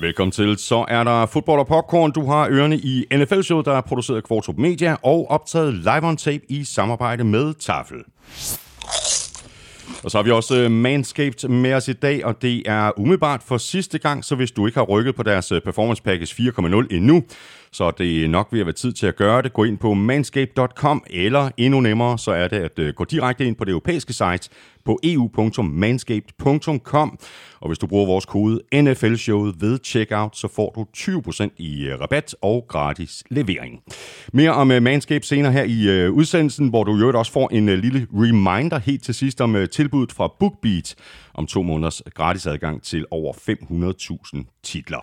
Velkommen til. Så er der fodbold og popcorn. Du har ørerne i NFL-showet, der er produceret af Kvartrup Media og optaget live on tape i samarbejde med Tafel. Og så har vi også øh, Manscaped med os i dag, og det er umiddelbart for sidste gang, så hvis du ikke har rykket på deres øh, Performance Package 4.0 endnu, så er det nok ved at være tid til at gøre det. Gå ind på manscaped.com, eller endnu nemmere, så er det at øh, gå direkte ind på det europæiske site på eu.manscaped.com. Og hvis du bruger vores kode NFL-showet ved checkout, så får du 20% i øh, rabat og gratis levering. Mere om uh, Manscaped senere her i øh, udsendelsen, hvor du jo også får en lille reminder helt til sidst om tilbuddet fra BookBeat om to måneders gratis adgang til over 500.000 titler.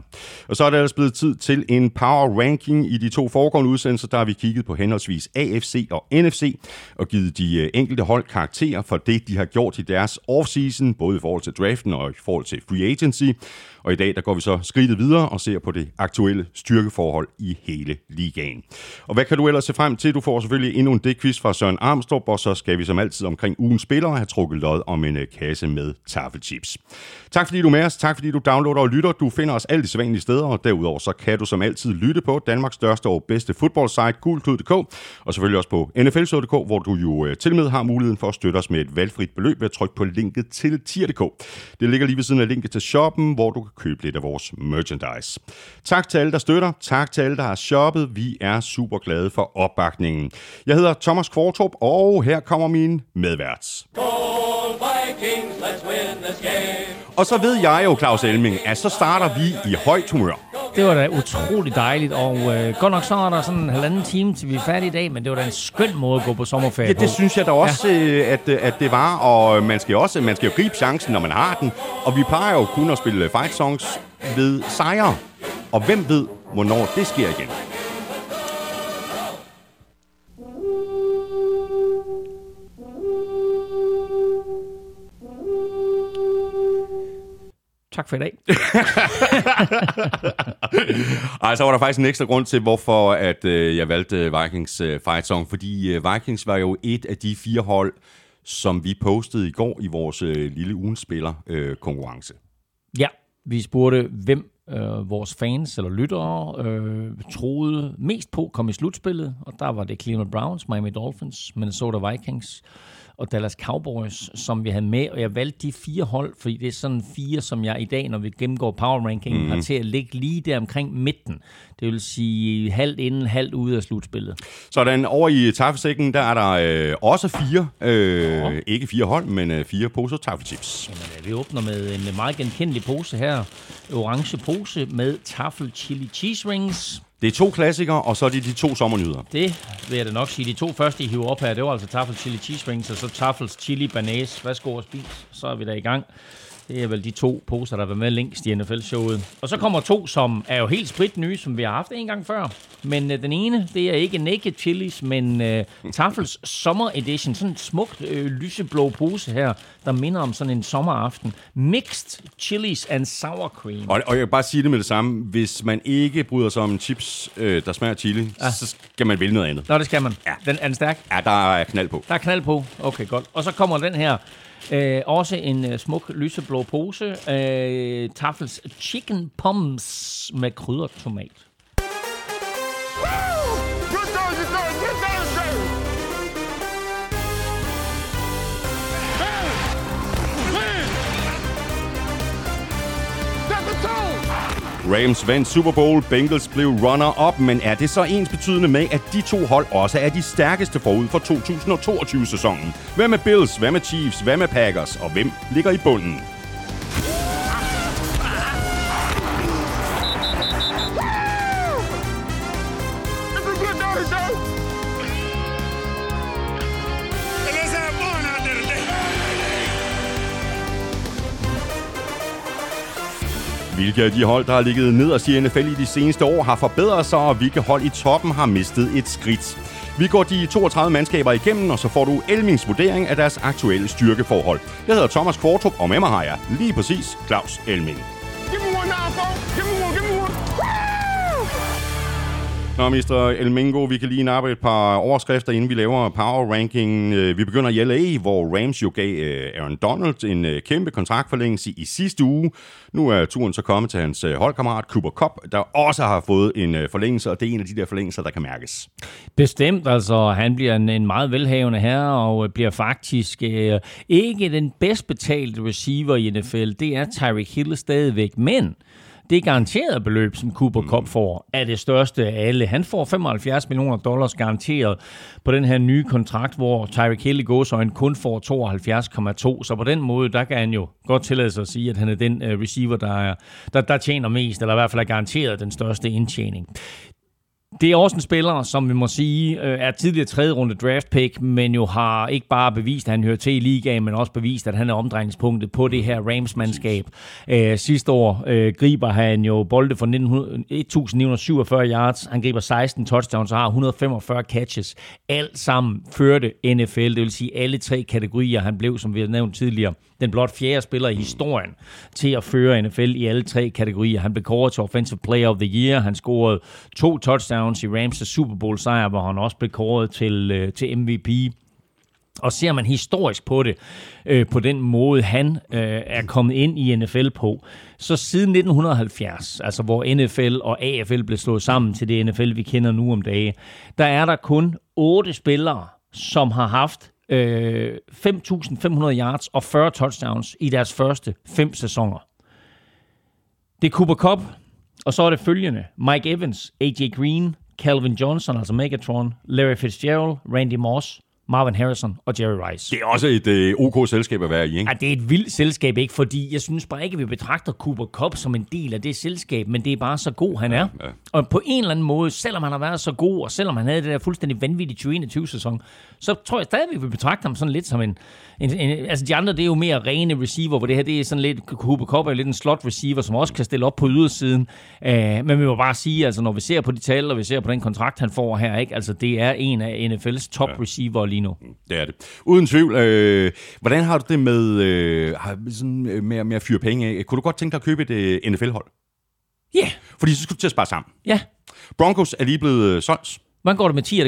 Og så er det ellers blevet tid til en power ranking. I de to foregående udsendelser, der har vi kigget på henholdsvis AFC og NFC, og givet de enkelte hold karakterer for det, de har gjort i deres offseason, både i forhold til draften og i forhold til free agency. Og i dag der går vi så skridtet videre og ser på det aktuelle styrkeforhold i hele ligaen. Og hvad kan du ellers se frem til? Du får selvfølgelig endnu en dækquiz fra Søren Armstrong, og så skal vi som altid omkring ugens spillere have trukket lod om en øh, kasse med taffelchips. Tak fordi du er med os, tak fordi du downloader og lytter. Du finder os alle de sædvanlige steder, og derudover så kan du som altid lytte på Danmarks største og bedste fodboldsite, gulklud.dk, og selvfølgelig også på nfl.dk, hvor du jo øh, til med har muligheden for at støtte os med et valgfrit beløb ved at trykke på linket til tier.dk. Det ligger lige ved siden af linket til shoppen, hvor du kan købe lidt af vores merchandise. Tak til alle, der støtter. Tak til alle, der har shoppet. Vi er super glade for opbakningen. Jeg hedder Thomas Kvartrup, og her kommer min medvært. Vikings, let's win this game. Og så ved jeg jo, Claus Elming, at så starter vi i højt humør. Det var da utrolig dejligt, og øh, godt nok så er der sådan en halvanden time, til vi er færdige i dag, men det var da en skøn måde at gå på sommerferie Ja, det på. synes jeg da også, ja. øh, at, øh, at det var, og man skal, også, man skal jo gribe chancen, når man har den. Og vi plejer jo kun at spille fight songs ved sejre. Og hvem ved, hvornår det sker igen. Tak for i dag. Ej, så var der faktisk en ekstra grund til, hvorfor at, øh, jeg valgte øh, Vikings øh, fight song. Fordi øh, Vikings var jo et af de fire hold, som vi postede i går i vores øh, lille ugenspiller øh, konkurrence. Ja, vi spurgte, hvem øh, vores fans eller lyttere øh, troede mest på kom i slutspillet, og der var det Cleveland Browns, Miami Dolphins, Minnesota Vikings og Dallas Cowboys, som vi havde med, og jeg valgte de fire hold, fordi det er sådan fire, som jeg i dag, når vi gennemgår power ranking, mm. har til at ligge lige der omkring midten. Det vil sige halvt inden, halvt ude af slutspillet. Sådan, over i taffesækken, der er der øh, også fire, øh, ikke fire hold, men øh, fire poser taffelchips. Jamen, øh, vi åbner med en meget genkendelig pose her. Orange pose med taffel chili cheese rings. Det er to klassikere, og så er det de to sommernyder. Det vil jeg da nok sige. De to første, I hiver op her, det var altså Taffels Chili Cheese Rings, og så Taffels Chili Banase. Værsgo og spis, så er vi der i gang. Det er vel de to poser, der har været med længst i NFL-showet. Og så kommer to, som er jo helt sprit nye, som vi har haft en gang før. Men øh, den ene, det er ikke Naked Chilies, men øh, Tafels Summer Edition. Sådan en smukt øh, lyseblå pose her, der minder om sådan en sommeraften. Mixed Chilies and Sour Cream. Og, og jeg vil bare sige det med det samme. Hvis man ikke bryder sig om chips, øh, der smager chili, ja. så skal man vælge noget andet. Nå, det skal man. Ja. Den, er den stærk? Ja, der er knald på. Der er knald på. Okay, godt. Og så kommer den her Øh, også en øh, smuk lyseblå pose. Øh, Tafels Chicken Pums med krydret tomat. Rams vandt Super Bowl, Bengals blev runner-up, men er det så ens betydende med, at de to hold også er de stærkeste forud for 2022-sæsonen? Hvad med Bills, hvad med Chiefs, hvad med Packers, og hvem ligger i bunden? Hvilke af de hold, der har ligget nederst i NFL i de seneste år, har forbedret sig, og hvilke hold i toppen har mistet et skridt. Vi går de 32 mandskaber igennem, og så får du Elmings vurdering af deres aktuelle styrkeforhold. Jeg hedder Thomas Kvartrup, og med mig har jeg lige præcis Claus Elming. Nå, Mr. Elmingo, vi kan lige nappe et par overskrifter, inden vi laver power ranking. Øh, vi begynder i LA, hvor Rams jo gav øh, Aaron Donald en øh, kæmpe kontraktforlængelse i sidste uge. Nu er turen så kommet til hans holdkammerat Cooper Cup, der også har fået en forlængelse, og det er en af de der forlængelser, der kan mærkes. Bestemt, altså han bliver en, en meget velhavende her, og bliver faktisk øh, ikke den bedst betalte receiver i NFL. Det er Tyreek Hill stadigvæk, men det garanterede beløb, som Cooper Cup mm. får, er det største af alle. Han får 75 millioner dollars garanteret på den her nye kontrakt, hvor Tyreek Hill i gåsøjne kun får 72,2. Så på den måde, der kan han jo godt tillade sig at sige, at han er den uh, receiver, der, er, der, der tjener mest, eller i hvert fald er garanteret den største indtjening. Det er også en spiller, som vi må sige, øh, er tidligere tredje runde draft pick, men jo har ikke bare bevist, at han hører til i ligaen, men også bevist, at han er omdrejningspunktet på det her Rams-mandskab. Øh, sidste år øh, griber han jo bolde for 1947 yards, han griber 16 touchdowns og har 145 catches. Alt sammen førte NFL, det vil sige alle tre kategorier, han blev, som vi har nævnt tidligere, den blot fjerde spiller i historien til at føre NFL i alle tre kategorier. Han blev kåret til Offensive Player of the Year. Han scorede to touchdowns i Rams' Super Bowl sejr, hvor han også blev kåret til, øh, til MVP. Og ser man historisk på det, øh, på den måde han øh, er kommet ind i NFL på, så siden 1970, altså hvor NFL og AFL blev slået sammen til det NFL, vi kender nu om dage, der er der kun otte spillere, som har haft øh, 5.500 yards og 40 touchdowns i deres første fem sæsoner. Det er Cooper Cup, og så er det følgende. Mike Evans, AJ Green, Calvin Johnson, altså Megatron, Larry Fitzgerald, Randy Moss, Marvin Harrison og Jerry Rice. Det er også et øh, OK selskab at være i, ikke? Ja, det er et vildt selskab, ikke? Fordi jeg synes bare ikke, at vi betragter Cooper Cup som en del af det selskab, men det er bare så god, han er. Ja, ja. Og på en eller anden måde, selvom han har været så god, og selvom han havde det der fuldstændig vanvittige 2021-sæson, så tror jeg stadig, at vi betragter ham sådan lidt som en, en, en... Altså, de andre, det er jo mere rene receiver, hvor det her, det er sådan lidt... Cooper Cup er lidt en slot receiver, som også kan stille op på ydersiden. Uh, men vi må bare sige, altså, når vi ser på de tal, og vi ser på den kontrakt, han får her, ikke? Altså, det er en af NFL's top ja. receiver lige nu. Det er det. Uden tvivl. Øh, hvordan har du det med, øh, sådan, øh, med, med at fyre penge af? Kunne du godt tænke dig at købe et øh, NFL-hold? Ja. Yeah. Fordi så skulle du til at spare sammen. Ja. Yeah. Broncos er lige blevet øh, solgt. Hvordan går det med 10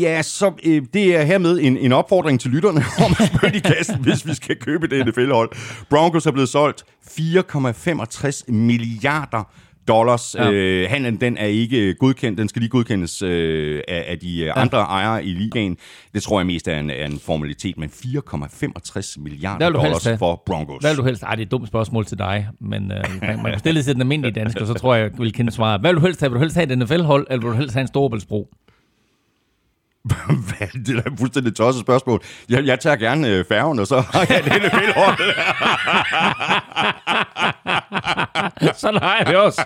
Ja, så øh, det er hermed en, en opfordring til lytterne om at spørge i kassen, hvis vi skal købe det NFL-hold. Broncos er blevet solgt 4,65 milliarder dollars. Ja. Øh, handlen, den er ikke godkendt. Den skal lige godkendes øh, af, af de ja. andre ejere i ligaen. Det tror jeg mest er en, er en formalitet, men 4,65 milliarder dollars for Broncos. Hvad vil du helst? Ej, det er et dumt spørgsmål til dig, men øh, man, man kan stille til den almindelige dansker, så tror jeg, jeg vil kende svaret. Hvad vil du helst have? Vil du helst have et NFL-hold, eller vil du helst have en storbæltsbro? det er et fuldstændig tosset spørgsmål. Jeg, jeg tager gerne øh, færgen, og så har jeg det hele hold. Sådan har jeg det også.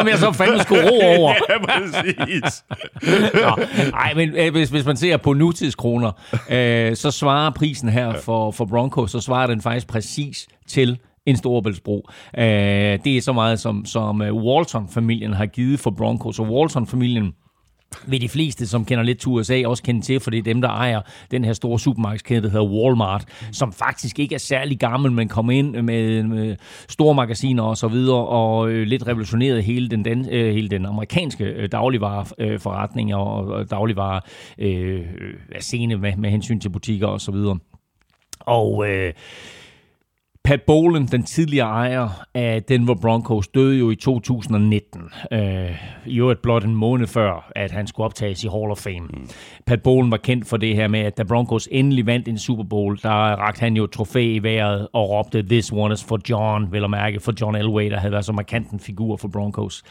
Om jeg så fandme skulle ro over. ja, præcis. Nej, men øh, hvis, hvis man ser på nutidskroner, øh, så svarer prisen her for, for Broncos, så svarer den faktisk præcis til en storbæltsbro. Øh, det er så meget, som, som øh, Walton-familien har givet for Broncos. Og Walton-familien vil de fleste, som kender lidt til USA, også kende til, for det er dem, der ejer den her store supermarkedskæde, der hedder Walmart, som faktisk ikke er særlig gammel, men kom ind med, med store magasiner og så videre, og øh, lidt revolutionerede hele den, den, øh, hele den amerikanske øh, dagligvareforretning øh, og, og dagligvare øh, øh scene med, med hensyn til butikker og så videre. Og øh, Pat Bowlen, den tidligere ejer af Denver Broncos, døde jo i 2019. Øh, I øvrigt blot en måned før, at han skulle optages i Hall of Fame. Mm. Pat Bowlen var kendt for det her med, at da Broncos endelig vandt en Super Bowl, der rakte han jo et trofæ i vejret og råbte, This one is for John, vil at mærke, for John Elway, der havde været så markant en figur for Broncos.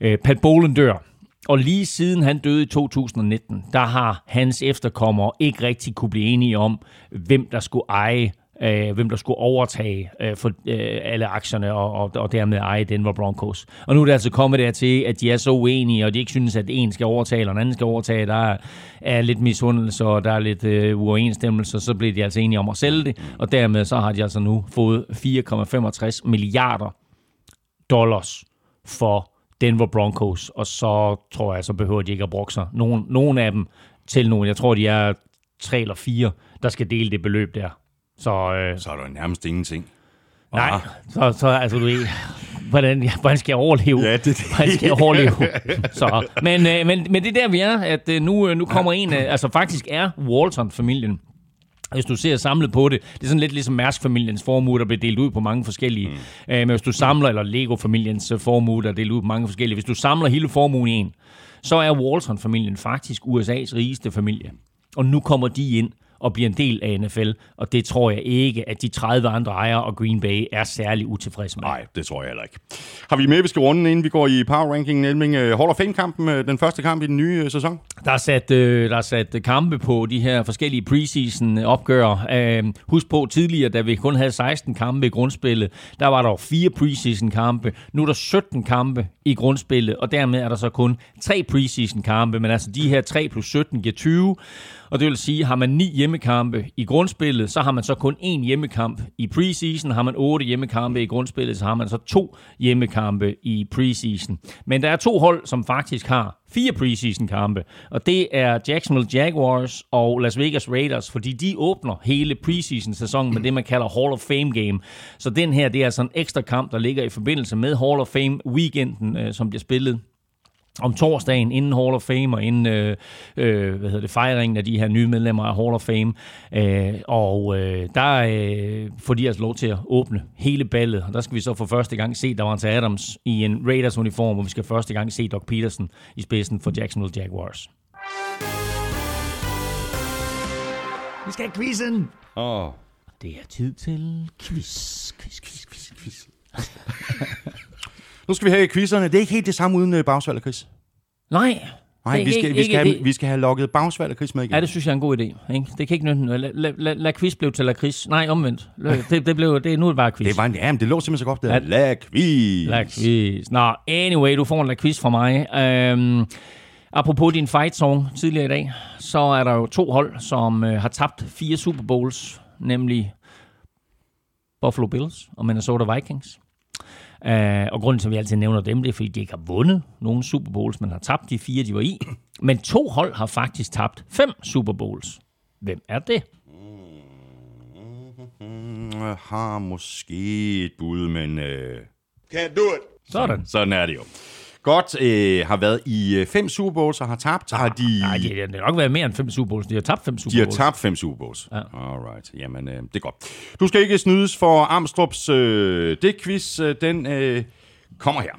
Øh, Pat Bowlen dør. Og lige siden han døde i 2019, der har hans efterkommere ikke rigtig kunne blive enige om, hvem der skulle eje øh, hvem der skulle overtage øh, for øh, alle aktierne og, og, og dermed eje Denver Broncos. Og nu er det altså kommet dertil, at de er så uenige, og de ikke synes, at en skal overtage, eller en anden skal overtage. Der er, er lidt misundelse, og der er lidt øh, uoverensstemmelse, så bliver de altså enige om at sælge det, og dermed så har de altså nu fået 4,65 milliarder dollars for Denver Broncos, og så tror jeg, så behøver de ikke at brokke sig. Nogen, nogen af dem til nogen. Jeg tror, de er tre eller fire, der skal dele det beløb der. Så, øh, så er der nærmest ingenting. Nej, så, så altså du ved, hvordan, hvordan skal jeg overleve? Ja, det- det- Hvordan skal jeg overleve? Så, men, øh, men, men det er der, vi er, at øh, nu, øh, nu kommer en af, altså faktisk er Walton-familien, hvis du ser samlet på det, det er sådan lidt ligesom Mærsk-familiens formue, der bliver delt ud på mange forskellige. Mm. Øh, men hvis du samler, eller Lego-familiens øh, formue, der er delt ud på mange forskellige, hvis du samler hele formuen i en, så er Walton-familien faktisk USA's rigeste familie. Og nu kommer de ind og bliver en del af NFL, og det tror jeg ikke, at de 30 andre ejere og Green Bay er særlig utilfredse med. Nej, det tror jeg heller ikke. Har vi med, vi skal runde, inden vi går i power ranking, Elming? Øh, Hall of Fame-kampen, øh, den første kamp i den nye øh, sæson? Der er sat, øh, der er sat kampe på de her forskellige preseason opgør. Øh, husk på tidligere, da vi kun havde 16 kampe i grundspillet, der var der fire preseason kampe. Nu er der 17 kampe i grundspillet, og dermed er der så kun tre preseason kampe. Men altså de her 3 plus 17 giver 20. Og det vil sige, har man ni hjemmekampe i grundspillet, så har man så kun én hjemmekamp i preseason. Har man otte hjemmekampe i grundspillet, så har man så to hjemmekampe i preseason. Men der er to hold, som faktisk har fire preseason kampe, og det er Jacksonville Jaguars og Las Vegas Raiders, fordi de åbner hele preseason sæsonen med det, man kalder Hall of Fame game. Så den her, det er altså en ekstra kamp, der ligger i forbindelse med Hall of Fame weekenden, øh, som bliver spillet om torsdagen inden Hall of Fame og inden øh, øh, hvad hedder det, fejringen af de her nye medlemmer af Hall of Fame. Øh, og øh, der øh, får de altså lov til at åbne hele ballet. Og der skal vi så for første gang se Davante Adams i en Raiders uniform, og vi skal første gang se Doc Peterson i spidsen for Jacksonville Jaguars. Vi skal have quizzen! Åh, oh. Det er tid til quiz, quiz, quiz, quiz, quiz. Nu skal vi have quizzerne. Det er ikke helt det samme uden øh, bagsvalg og Chris. Nej, Nej, det vi skal, ikke- vi, skal have, det. vi skal have lukket bagsvalg og Chris med igen. Ja, det synes jeg er en god idé. Ikke? Det kan ikke nytte noget. Lad, lad, lad, lad quiz blive til lakrids. Nej, omvendt. Det, det blev, det, nu er det bare quiz. Det var en, ja, men det lå simpelthen så godt der. Ja. La quiz. La quiz. Nå, anyway, du får en la quiz fra mig. Øhm, apropos din fight song tidligere i dag, så er der jo to hold, som øh, har tabt fire Super Bowls, nemlig Buffalo Bills og Minnesota Vikings. Uh, og grunden til, at vi altid nævner dem, det er, fordi de ikke har vundet nogen Super Bowls, men har tabt de fire, de var i. Men to hold har faktisk tabt fem Super Bowls. Hvem er det? Jeg har måske et bud, men øh, Can't do it. Sådan. sådan er det jo. Godt, øh, har været i øh, fem Super Bowls og har tabt. Har de, Nej, det har nok været mere end fem Super Bowls. De har tabt fem Super de har Bowls. tabt fem Super Bowls. Ja. Alright, jamen øh, det er godt. Du skal ikke snydes for Amstrup's øh, det quiz. Øh, den øh, kommer her.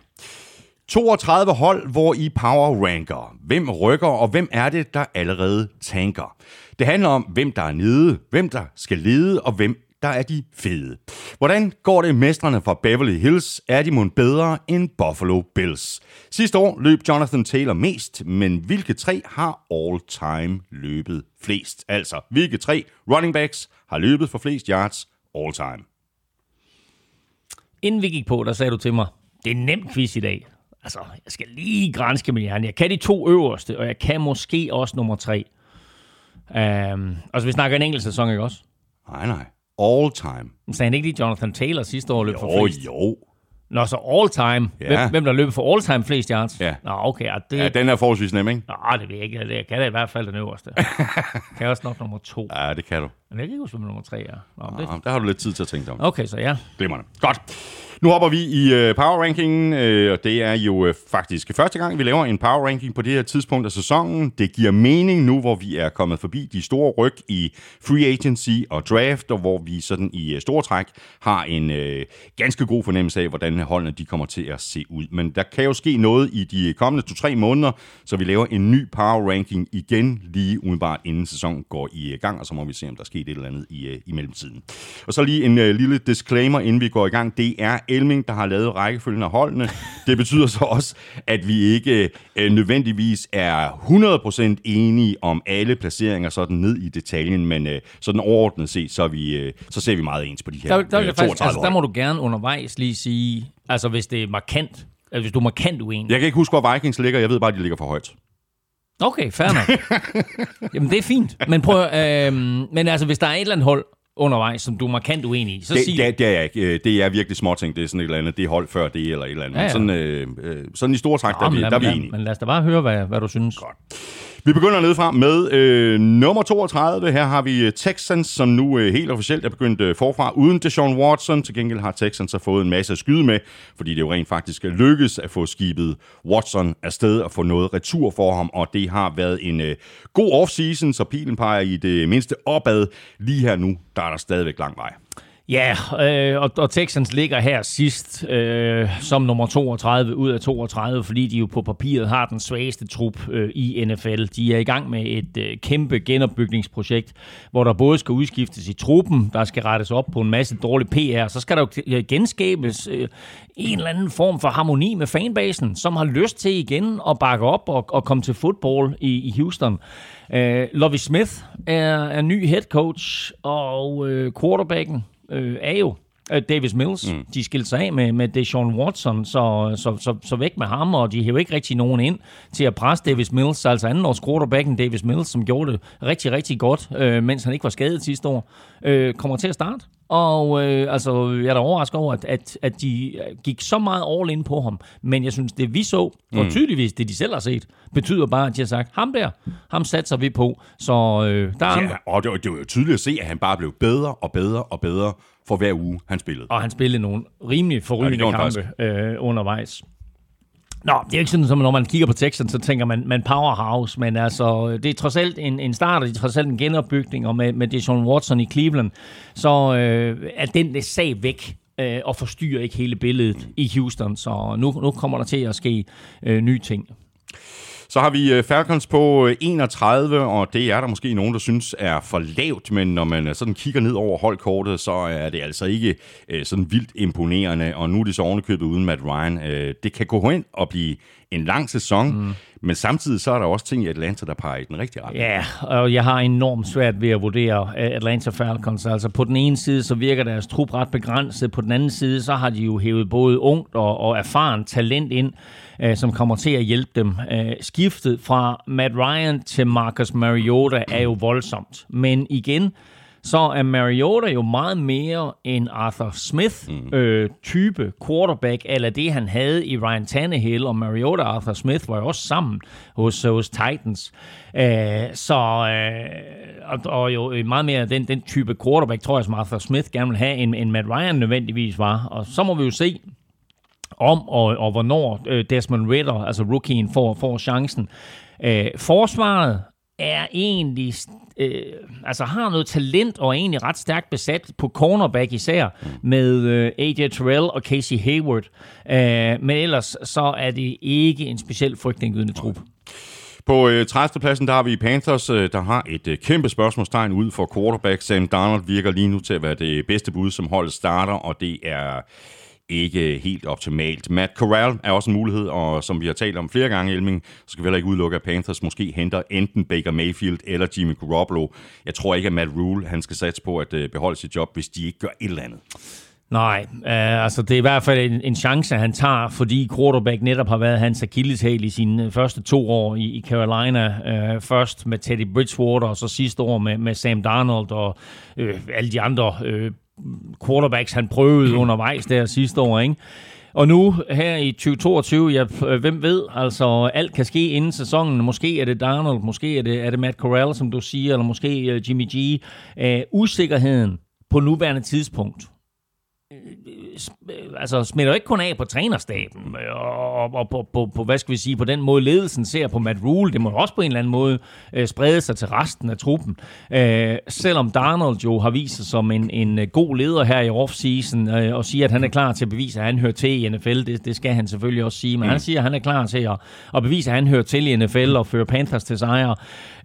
32 hold, hvor I power ranker. Hvem rykker, og hvem er det, der allerede tanker? Det handler om, hvem der er nede, hvem der skal lede, og hvem der er de fede. Hvordan går det mestrene fra Beverly Hills? Er de mon bedre end Buffalo Bills? Sidste år løb Jonathan Taylor mest, men hvilke tre har all-time løbet flest? Altså, hvilke tre running backs har løbet for flest yards all-time? Inden vi gik på, der sagde du til mig, det er en nem quiz i dag. Altså, jeg skal lige grænske min hjerne. Jeg kan de to øverste, og jeg kan måske også nummer tre. Um, altså, vi snakker en enkelt sæson, ikke også? Nej, nej. All-time. Men sagde han ikke lige Jonathan Taylor sidste år løb for Jo, flest? jo. Nå, så all time. Ja. Hvem, hvem der løb for all time flest yards? Ja. Nå, okay. Ja, det, Ja, den er forholdsvis nem, ikke? Nå, det ved jeg ikke. Det kan da i hvert fald den øverste. kan jeg også nok nummer to. Ja, det kan du. Men jeg kan ikke huske, nummer tre er. Nå, men det, der har du lidt tid til at tænke dig om. okay, så ja. Glimrende. Godt. Nu hopper vi i øh, power rankingen, øh, og det er jo øh, faktisk første gang, vi laver en power ranking på det her tidspunkt af sæsonen. Det giver mening nu, hvor vi er kommet forbi de store ryg i free agency og draft, og hvor vi sådan i øh, store træk har en øh, ganske god fornemmelse af, hvordan holdene de kommer til at se ud. Men der kan jo ske noget i de kommende 2-3 måneder, så vi laver en ny power ranking igen lige umiddelbart inden sæsonen går i øh, gang, og så må vi se, om der sker et eller andet i, øh, i mellemtiden. Og så lige en øh, lille disclaimer, inden vi går i gang. Det er Elming, der har lavet rækkefølgen af holdene. Det betyder så også, at vi ikke uh, nødvendigvis er 100% enige om alle placeringer sådan ned i detaljen, men uh, sådan overordnet set, så, vi, uh, så ser vi meget ens på de her Der, der, uh, jeg faktisk, 32 altså, der må du gerne undervejs lige sige, altså hvis det er markant, altså hvis du er markant uenig. Jeg kan ikke huske, hvor Vikings ligger. Jeg ved bare, at de ligger for højt. Okay, fair nok. Jamen, det er fint. Men prøv, øh, men altså, hvis der er et eller andet hold undervejs, som du er markant uenig i, så Det, sig det, det er ikke. Øh, Det er virkelig småting. Det er sådan et eller andet. Det er hold før det eller et eller andet. Ja, ja. Sådan, øh, øh, sådan i store træk, der, er vi, der er vi enige. men lad os da bare høre, hvad, hvad du synes. Godt. Vi begynder nedefra med øh, nummer 32. Her har vi øh, Texans, som nu øh, helt officielt er begyndt øh, forfra uden Deshaun Watson. Til gengæld har Texans så fået en masse at skyde med, fordi det jo rent faktisk lykkes at få skibet Watson afsted og få noget retur for ham, og det har været en øh, god offseason, så pilen peger i det mindste opad. Lige her nu, der er der stadigvæk lang vej. Ja, øh, og, og Texans ligger her sidst øh, som nummer 32 ud af 32, fordi de jo på papiret har den svageste trup øh, i NFL. De er i gang med et øh, kæmpe genopbygningsprojekt, hvor der både skal udskiftes i truppen, der skal rettes op på en masse dårlig PR, så skal der jo øh, genskabes øh, en eller anden form for harmoni med fanbasen, som har lyst til igen at bakke op og, og komme til fodbold i, i Houston. Øh, Lovie Smith er, er ny head coach, og øh, quarterbacken øh, er jo øh, Davis Mills. Mm. De skilte sig af med, med Deshaun Watson, så, så, så, så væk med ham, og de hæver ikke rigtig nogen ind til at presse Davis Mills, altså anden års quarterbacken Davis Mills, som gjorde det rigtig, rigtig godt, øh, mens han ikke var skadet sidste år, øh, kommer til at starte. Og øh, altså, jeg er da overrasket over, at, at, at de gik så meget all in på ham. Men jeg synes, det vi så, og mm. tydeligvis det de selv har set, betyder bare, at de har sagt, ham der, ham satser vi på. Så øh, der er... Ja, og det, det var jo tydeligt at se, at han bare blev bedre og bedre og bedre for hver uge, han spillede. Og han spillede nogle rimelig forrygende ja, kampe øh, undervejs. Nå, det er ikke sådan, som når man kigger på teksten, så tænker man, man powerhouse, men altså, det er trods alt en, en start, og det er trods alt en genopbygning, og med, med Deshaun Watson i Cleveland, så øh, er den sag væk øh, og forstyrrer ikke hele billedet i Houston, så nu, nu kommer der til at ske øh, nye ting. Så har vi øh, Falcons på 31, øh, og det er der måske nogen, der synes er for lavt, men når man øh, sådan kigger ned over holdkortet, så er det altså ikke sådan vildt imponerende, og nu er det så ovenikøbet uden Matt Ryan. Det kan gå hen og blive en lang sæson, mm. men samtidig så er der også ting i Atlanta, der peger i den rigtige retning. Ja, og jeg har enormt svært ved at vurdere Atlanta Falcons. Altså på den ene side, så virker deres trup ret begrænset. På den anden side, så har de jo hævet både ungt og, og erfaren talent ind øh, som kommer til at hjælpe dem. Øh, skiftet fra Matt Ryan til Marcus Mariota er jo voldsomt. Men igen, så er Mariota jo meget mere en Arthur Smith-type mm. øh, quarterback, eller det han havde i Ryan Tannehill, og Mariota og Arthur Smith var jo også sammen hos, hos Titans. Øh, så, øh, og, og jo meget mere den, den type quarterback, tror jeg, som Arthur Smith gerne vil have, end, end Matt Ryan nødvendigvis var. Og så må vi jo se, om og, og hvornår øh, Desmond Ritter, altså rookien, får, får chancen. Øh, forsvaret er egentlig, øh, altså har noget talent og er egentlig ret stærkt besat på cornerback især med øh, AJ Terrell og Casey Hayward. Øh, men ellers så er det ikke en speciel frygtindgydende trup. På øh, 30. pladsen der har vi Panthers, øh, der har et øh, kæmpe spørgsmålstegn ud for quarterback. Sam Darnold virker lige nu til at være det bedste bud, som holdet starter, og det er ikke helt optimalt. Matt Corral er også en mulighed, og som vi har talt om flere gange, Elming, så skal vi heller ikke udelukke, at Panthers måske henter enten Baker Mayfield eller Jimmy Garoppolo. Jeg tror ikke, at Matt Rule han skal satse på at øh, beholde sit job, hvis de ikke gør et eller andet. Nej, øh, altså det er i hvert fald en, en chance, han tager, fordi quarterback netop har været hans akilleshæl i sine første to år i, i Carolina. Øh, først med Teddy Bridgewater, og så sidste år med, med Sam Darnold og øh, alle de andre øh, quarterbacks, han prøvede undervejs der sidste år, ikke? Og nu her i 2022, ja, hvem ved, altså alt kan ske inden sæsonen. Måske er det Darnold, måske er det, er det Matt Corral, som du siger, eller måske uh, Jimmy G. Uh, usikkerheden på nuværende tidspunkt altså smitter ikke kun af på trænerstaben og, og på, på, på, hvad skal vi sige, på den måde ledelsen ser på Matt Rule. Det må også på en eller anden måde øh, sprede sig til resten af truppen. Øh, selvom Darnold jo har vist sig som en, en øh, god leder her i offseason øh, og siger, at han er klar til at bevise, at han hører til i NFL. Det, det skal han selvfølgelig også sige. Men mm. han siger, at han er klar til at, at bevise, at han hører til i NFL og føre Panthers til sejre.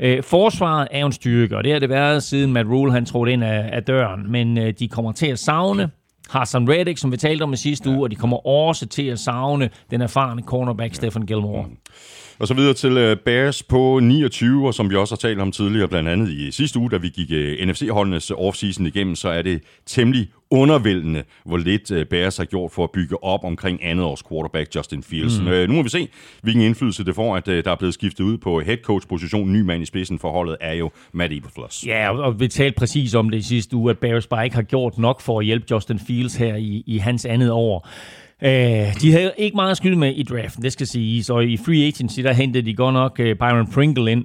Øh, forsvaret er en styrke, og det har det været siden Matt Rule han trådte ind af, af døren. Men øh, de kommer til at savne Hassan Reddick, som vi talte om i sidste ja. uge, og de kommer også til at savne den erfarne cornerback ja. Stefan Gilmore. Mm. Og så videre til uh, Bears på 29, og som vi også har talt om tidligere, blandt andet i sidste uge, da vi gik uh, NFC-holdenes offseason igennem, så er det temmelig undervældende, hvor lidt uh, Bears har gjort for at bygge op omkring andet års quarterback Justin Fields. Mm. Uh, nu må vi se, hvilken indflydelse det får, at uh, der er blevet skiftet ud på head coach position. Ny mand i spidsen for holdet er jo Matt Eberflus. Ja, og vi talte præcis om det i sidste uge, at Bears bare ikke har gjort nok for at hjælpe Justin Fields her i, i hans andet år. Øh, de havde ikke meget at skyde med i draften, det skal siges. Og i free agency, der hentede de godt nok uh, Byron Pringle ind,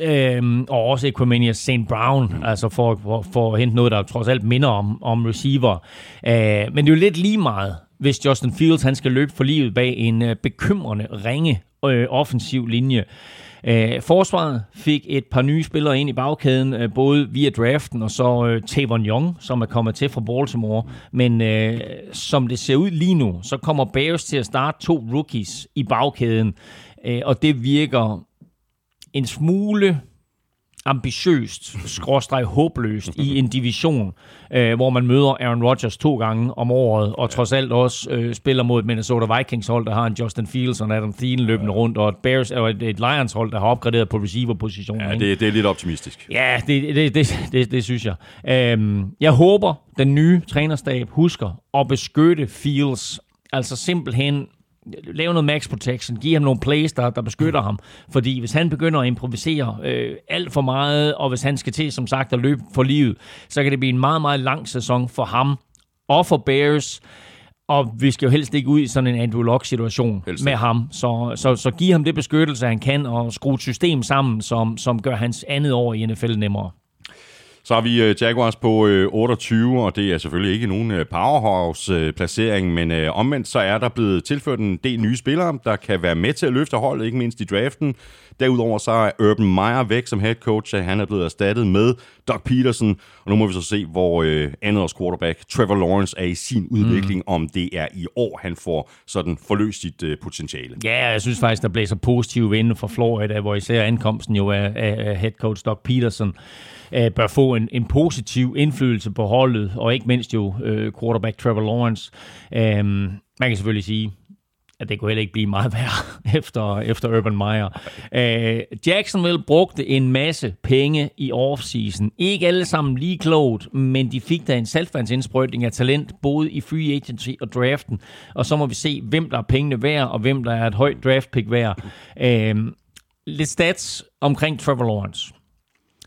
Øhm, og også Equimania St. Brown, mm. altså for, for, for at hente noget, der trods alt minder om, om receiver. Øh, men det er jo lidt lige meget, hvis Justin Fields han skal løbe for livet bag en øh, bekymrende ringe øh, offensiv linje. Øh, forsvaret fik et par nye spillere ind i bagkæden, øh, både via draften og så øh, Tavon Young, som er kommet til fra Baltimore. Men øh, som det ser ud lige nu, så kommer Bears til at starte to rookies i bagkæden, øh, og det virker en smule ambitiøst, skråstreg håbløst i en division, øh, hvor man møder Aaron Rodgers to gange om året, og trods alt også øh, spiller mod et Minnesota Vikings hold, der har en Justin Fields og Adam Thielen løbende rundt, og et, Bears, og et, et Lions hold, der har opgraderet på receiver-positionen. Ja, det, det er lidt optimistisk. Ja, det, det, det, det, det synes jeg. Øhm, jeg håber, den nye trænerstab husker at beskytte Fields Altså simpelthen lave noget max protection, give ham nogle plays, der, der beskytter ham. Fordi hvis han begynder at improvisere øh, alt for meget, og hvis han skal til, som sagt, at løbe for livet, så kan det blive en meget, meget lang sæson for ham og for Bears. Og vi skal jo helst ikke ud i sådan en Andrew Luck-situation med ham. Så, så, så giv ham det beskyttelse, han kan, og skrue et system sammen, som, som gør hans andet år i NFL nemmere. Så har vi uh, Jaguars på uh, 28, og det er selvfølgelig ikke nogen uh, powerhouse-placering, men omvendt så er der blevet tilført en del nye spillere, der kan være med til at løfte holdet, ikke mindst i draften. Derudover så er Urban Meyer væk som head coach, han er blevet erstattet med Doug Peterson, og nu må vi så se, hvor andet quarterback Trevor Lawrence er i sin udvikling, mm. om det er i år, han får sådan forløst sit potentiale. Ja, jeg synes faktisk, der blæser positive vinde for Florida, hvor især ankomsten jo er af head coach Doug Peterson øh, bør få en, en positiv indflydelse på holdet, og ikke mindst jo øh, quarterback Trevor Lawrence. Øh, man kan selvfølgelig sige, at det kunne heller ikke blive meget værre efter, efter Urban Meyer. Øh, Jacksonville brugte en masse penge i offseason. Ikke alle sammen lige klogt, men de fik da en salgfandsindsprøjtning af talent, både i free agency og draften. Og så må vi se, hvem der er pengene værd, og hvem der er et højt draft pick værd. Øh, lidt stats omkring Trevor Lawrence.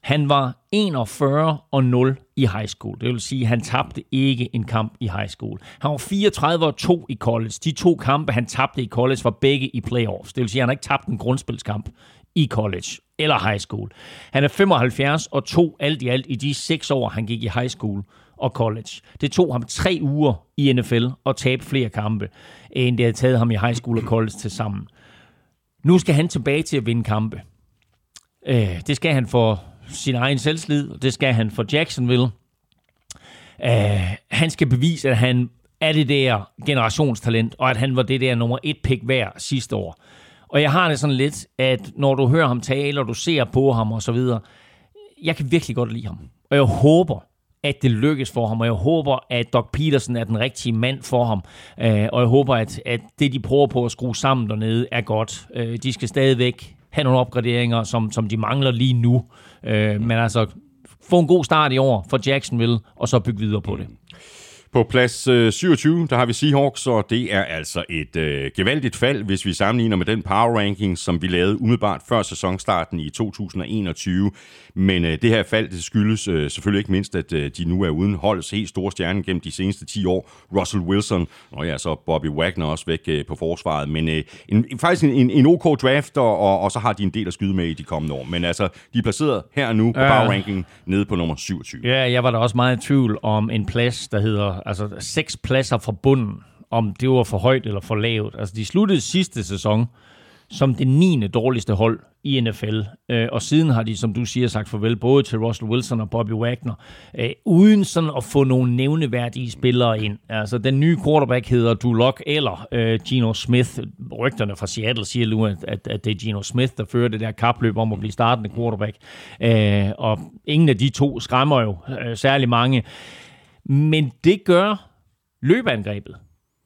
Han var 41 og 0 i high school. Det vil sige, at han tabte ikke en kamp i high school. Han var 34 og 2 i college. De to kampe, han tabte i college, var begge i playoffs. Det vil sige, at han har ikke tabt en grundspilskamp i college eller high school. Han er 75 og 2 alt i alt i de seks år, han gik i high school og college. Det tog ham tre uger i NFL at tabe flere kampe, end det havde taget ham i high school og college til sammen. Nu skal han tilbage til at vinde kampe. Øh, det skal han for sin egen selvslid, det skal han for Jacksonville. Uh, han skal bevise, at han er det der generationstalent, og at han var det der nummer et pick hver sidste år. Og jeg har det sådan lidt, at når du hører ham tale, og du ser på ham og så videre, jeg kan virkelig godt lide ham. Og jeg håber, at det lykkes for ham, og jeg håber, at Doc Peterson er den rigtige mand for ham, uh, og jeg håber, at, at det, de prøver på at skrue sammen dernede, er godt. Uh, de skal stadigvæk have nogle opgraderinger, som, som de mangler lige nu. Øh, men altså, få en god start i år for Jacksonville, og så bygge videre på det. Mm. På plads øh, 27, der har vi Seahawks, og det er altså et øh, gevaldigt fald, hvis vi sammenligner med den power ranking, som vi lavede umiddelbart før sæsonstarten i 2021. Men øh, det her fald, det skyldes øh, selvfølgelig ikke mindst, at øh, de nu er uden holdets helt store stjerne gennem de seneste 10 år. Russell Wilson, og ja, så Bobby Wagner også væk øh, på forsvaret. Men øh, en, faktisk en, en OK draft, og, og, og så har de en del at skyde med i de kommende år. Men altså, de er placeret her nu på power ranking nede på nummer 27. Ja, jeg var da også meget i tvivl om en plads, der hedder altså seks pladser fra bunden, om det var for højt eller for lavt. Altså, de sluttede sidste sæson som det 9. dårligste hold i NFL. Øh, og siden har de, som du siger, sagt farvel både til Russell Wilson og Bobby Wagner, øh, uden sådan at få nogle nævneværdige spillere ind. Altså, den nye quarterback hedder Duloc eller øh, Smith. Rygterne fra Seattle siger nu, at, at, at det er Gino Smith, der fører det der kapløb om at blive startende quarterback. Øh, og ingen af de to skræmmer jo øh, særlig mange. Men det gør løbeangrebet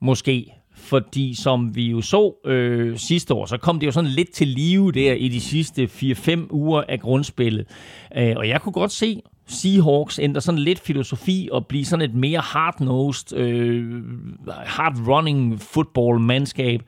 måske fordi som vi jo så øh, sidste år, så kom det jo sådan lidt til live der i de sidste 4-5 uger af grundspillet. Øh, og jeg kunne godt se Seahawks ændrer sådan lidt filosofi og blive sådan et mere hard-nosed, øh, hard-running football-mandskab,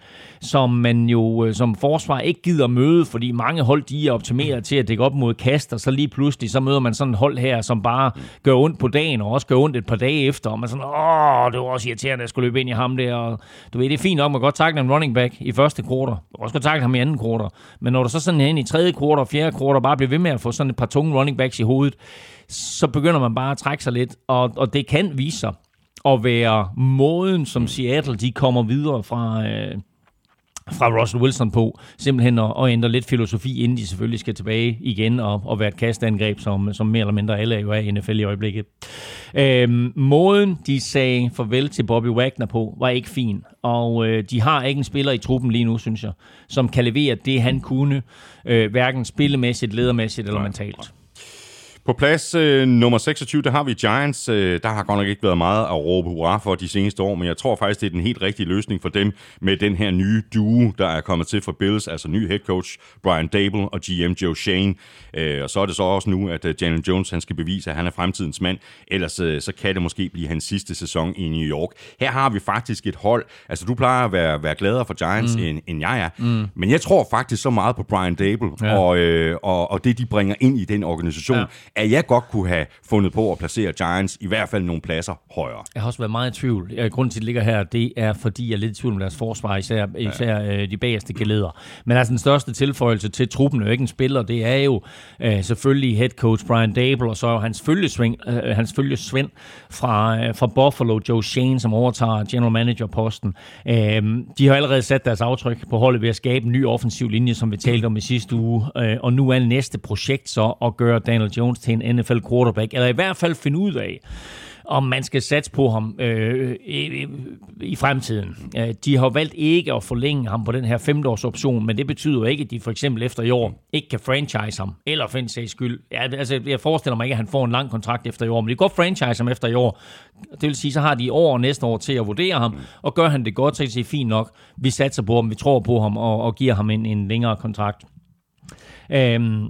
som man jo øh, som forsvar ikke gider møde, fordi mange hold de er optimeret til at dække op mod kast, og så lige pludselig så møder man sådan et hold her, som bare gør ondt på dagen, og også gør ondt et par dage efter, og man sådan, åh, det var også irriterende, at jeg skulle løbe ind i ham der, og du ved, det er fint nok, man godt takle en running back i første quarter, og også godt takle ham i anden quarter, men når du så sådan hen i tredje quarter og fjerde quarter bare bliver ved med at få sådan et par tunge running backs i hovedet, så begynder man bare at trække sig lidt, og, og det kan vise sig at være måden, som Seattle de kommer videre fra, øh, fra Russell Wilson på, simpelthen at, at ændre lidt filosofi, inden de selvfølgelig skal tilbage igen og, og være et kastangreb, som, som mere eller mindre alle er jo er i NFL i øjeblikket. Øhm, måden, de sagde farvel til Bobby Wagner på, var ikke fin, og øh, de har ikke en spiller i truppen lige nu, synes jeg, som kan levere det, han kunne, øh, hverken spillemæssigt, ledermæssigt eller mentalt. På plads øh, nummer 26, der har vi Giants. Øh, der har godt nok ikke været meget at råbe hurra for de seneste år, men jeg tror faktisk, det er den helt rigtige løsning for dem med den her nye duo, der er kommet til for Bills, altså ny head coach Brian Dable og GM Joe Shane. Øh, og så er det så også nu, at øh, Jalen Jones han skal bevise, at han er fremtidens mand. Ellers øh, så kan det måske blive hans sidste sæson i New York. Her har vi faktisk et hold. Altså, du plejer at være, være gladere for Giants, mm. end, end jeg er. Mm. Men jeg tror faktisk så meget på Brian Dable ja. og, øh, og, og det, de bringer ind i den organisation. Ja at jeg godt kunne have fundet på at placere Giants i hvert fald nogle pladser højere. Jeg har også været meget i tvivl. Grunden til, at det ligger her, det er, fordi jeg er lidt i tvivl om deres forsvar, især, ja. især øh, de bagerste geleder. Men altså den største tilføjelse til truppen, er jo ikke en spiller, det er jo øh, selvfølgelig head coach Brian Dable, og så hans følgesving, øh, hans følgesvend fra, øh, fra Buffalo, Joe Shane, som overtager general manager-posten. Øh, de har allerede sat deres aftryk på holdet ved at skabe en ny offensiv linje, som vi talte om i sidste uge, øh, og nu er næste projekt så at gøre Daniel Jones til en NFL quarterback, eller i hvert fald finde ud af, om man skal satse på ham øh, i, i fremtiden. Øh, de har valgt ikke at forlænge ham på den her femteårsoption, men det betyder jo ikke, at de for eksempel efter i år ikke kan franchise ham, eller for en sags skyld. Ja, altså, jeg forestiller mig ikke, at han får en lang kontrakt efter i år, men de går franchise ham efter i år. Det vil sige, så har de år og næste år til at vurdere ham, og gør han det godt, så er sige, fint nok. Vi satser på ham, vi tror på ham, og, og giver ham en, en længere kontrakt. Øhm,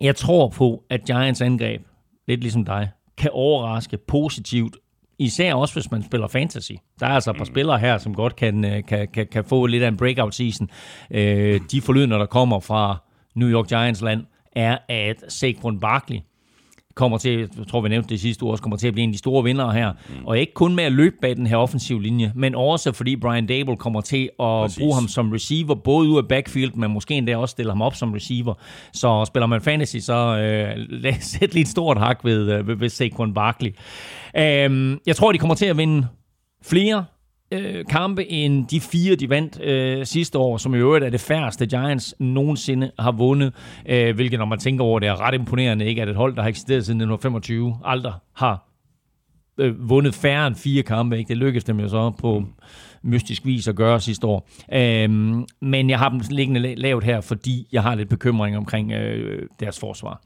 jeg tror på, at Giants angreb, lidt ligesom dig, kan overraske positivt Især også, hvis man spiller fantasy. Der er altså et par mm. spillere her, som godt kan, øh, kan, kan, kan få lidt af en breakout season. Øh, de forlydende, der kommer fra New York Giants land, er, at Saquon Barkley kommer til, jeg tror vi nævnte det sidste år, også kommer til at blive en af de store vindere her. Mm. Og ikke kun med at løbe bag den her offensiv linje, men også fordi Brian Dable kommer til at Præcis. bruge ham som receiver, både ud af backfield, men måske endda også stille ham op som receiver. Så spiller man fantasy, så øh, sæt lige et stort hak ved, øh, ved, ved Saquon Barkley. Øh, jeg tror, de kommer til at vinde flere øh, kampe end de fire, de vandt øh, sidste år, som i øvrigt er det færreste Giants nogensinde har vundet, øh, hvilket når man tænker over det er ret imponerende, ikke at et hold, der har eksisteret siden 1925, aldrig har øh, vundet færre end fire kampe. Ikke? Det lykkedes dem jo så på mystisk vis at gøre sidste år. Øhm, men jeg har dem liggende lavt her, fordi jeg har lidt bekymring omkring øh, deres forsvar.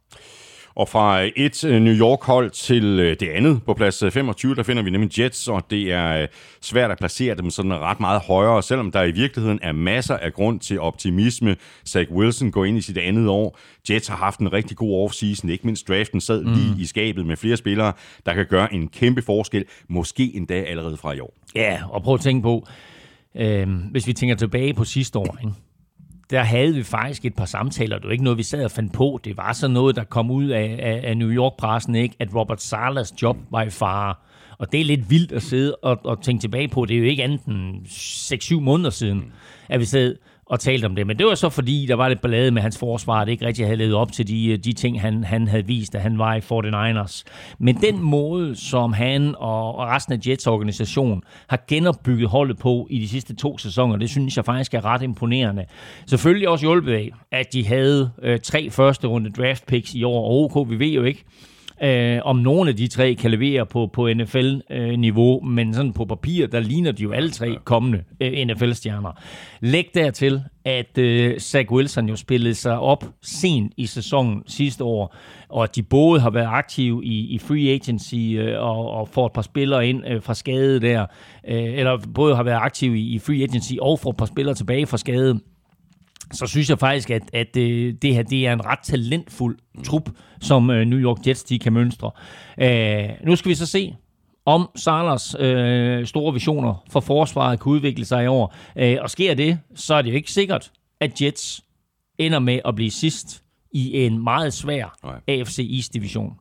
Og fra et øh, New York-hold til øh, det andet på plads 25, øh, der finder vi nemlig Jets, og det er svært at placere dem sådan ret meget højere, selvom der i virkeligheden er masser af grund til optimisme. Zach Wilson går ind i sit andet år. Jets har haft en rigtig god offseason, ikke mindst draften sad mm. lige i skabet med flere spillere, der kan gøre en kæmpe forskel, måske endda allerede fra i år. Ja, og prøv at tænke på, øh, hvis vi tænker tilbage på sidste år, ikke? Der havde vi faktisk et par samtaler. Det var ikke noget, vi sad og fandt på. Det var så noget, der kom ud af, af, af New York-pressen, ikke? at Robert Salas job var i fare. Og det er lidt vildt at sidde og, og tænke tilbage på. Det er jo ikke andet end 6-7 måneder siden, at vi sad og talt om det. Men det var så fordi, der var lidt ballade med hans forsvar, det ikke rigtig havde levet op til de, øh, de ting, han, han havde vist, at han var i 49ers. Men den måde, som han og resten af Jets organisation har genopbygget holdet på i de sidste to sæsoner, det synes jeg faktisk er ret imponerende. Selvfølgelig også hjulpet af, at de havde øh, tre første runde draft picks i år, og OK, vi ved jo ikke, øh, om nogle af de tre kan levere på, på NFL-niveau, men sådan på papir, der ligner de jo alle tre kommende øh, NFL-stjerner. Læg dertil, at øh, Zach Wilson jo spillede sig op sent i sæsonen sidste år, og at de både har været aktive i, i free agency øh, og, og får et par spillere ind øh, fra skade der, øh, eller både har været aktive i, i free agency og får et par spillere tilbage fra skade så synes jeg faktisk, at, at det, det her det er en ret talentfuld trup, som New York Jets de kan mønstre. Øh, nu skal vi så se, om Salers øh, store visioner for forsvaret kan udvikle sig i år. Øh, og sker det, så er det jo ikke sikkert, at Jets ender med at blive sidst i en meget svær Nej. AFC East-division.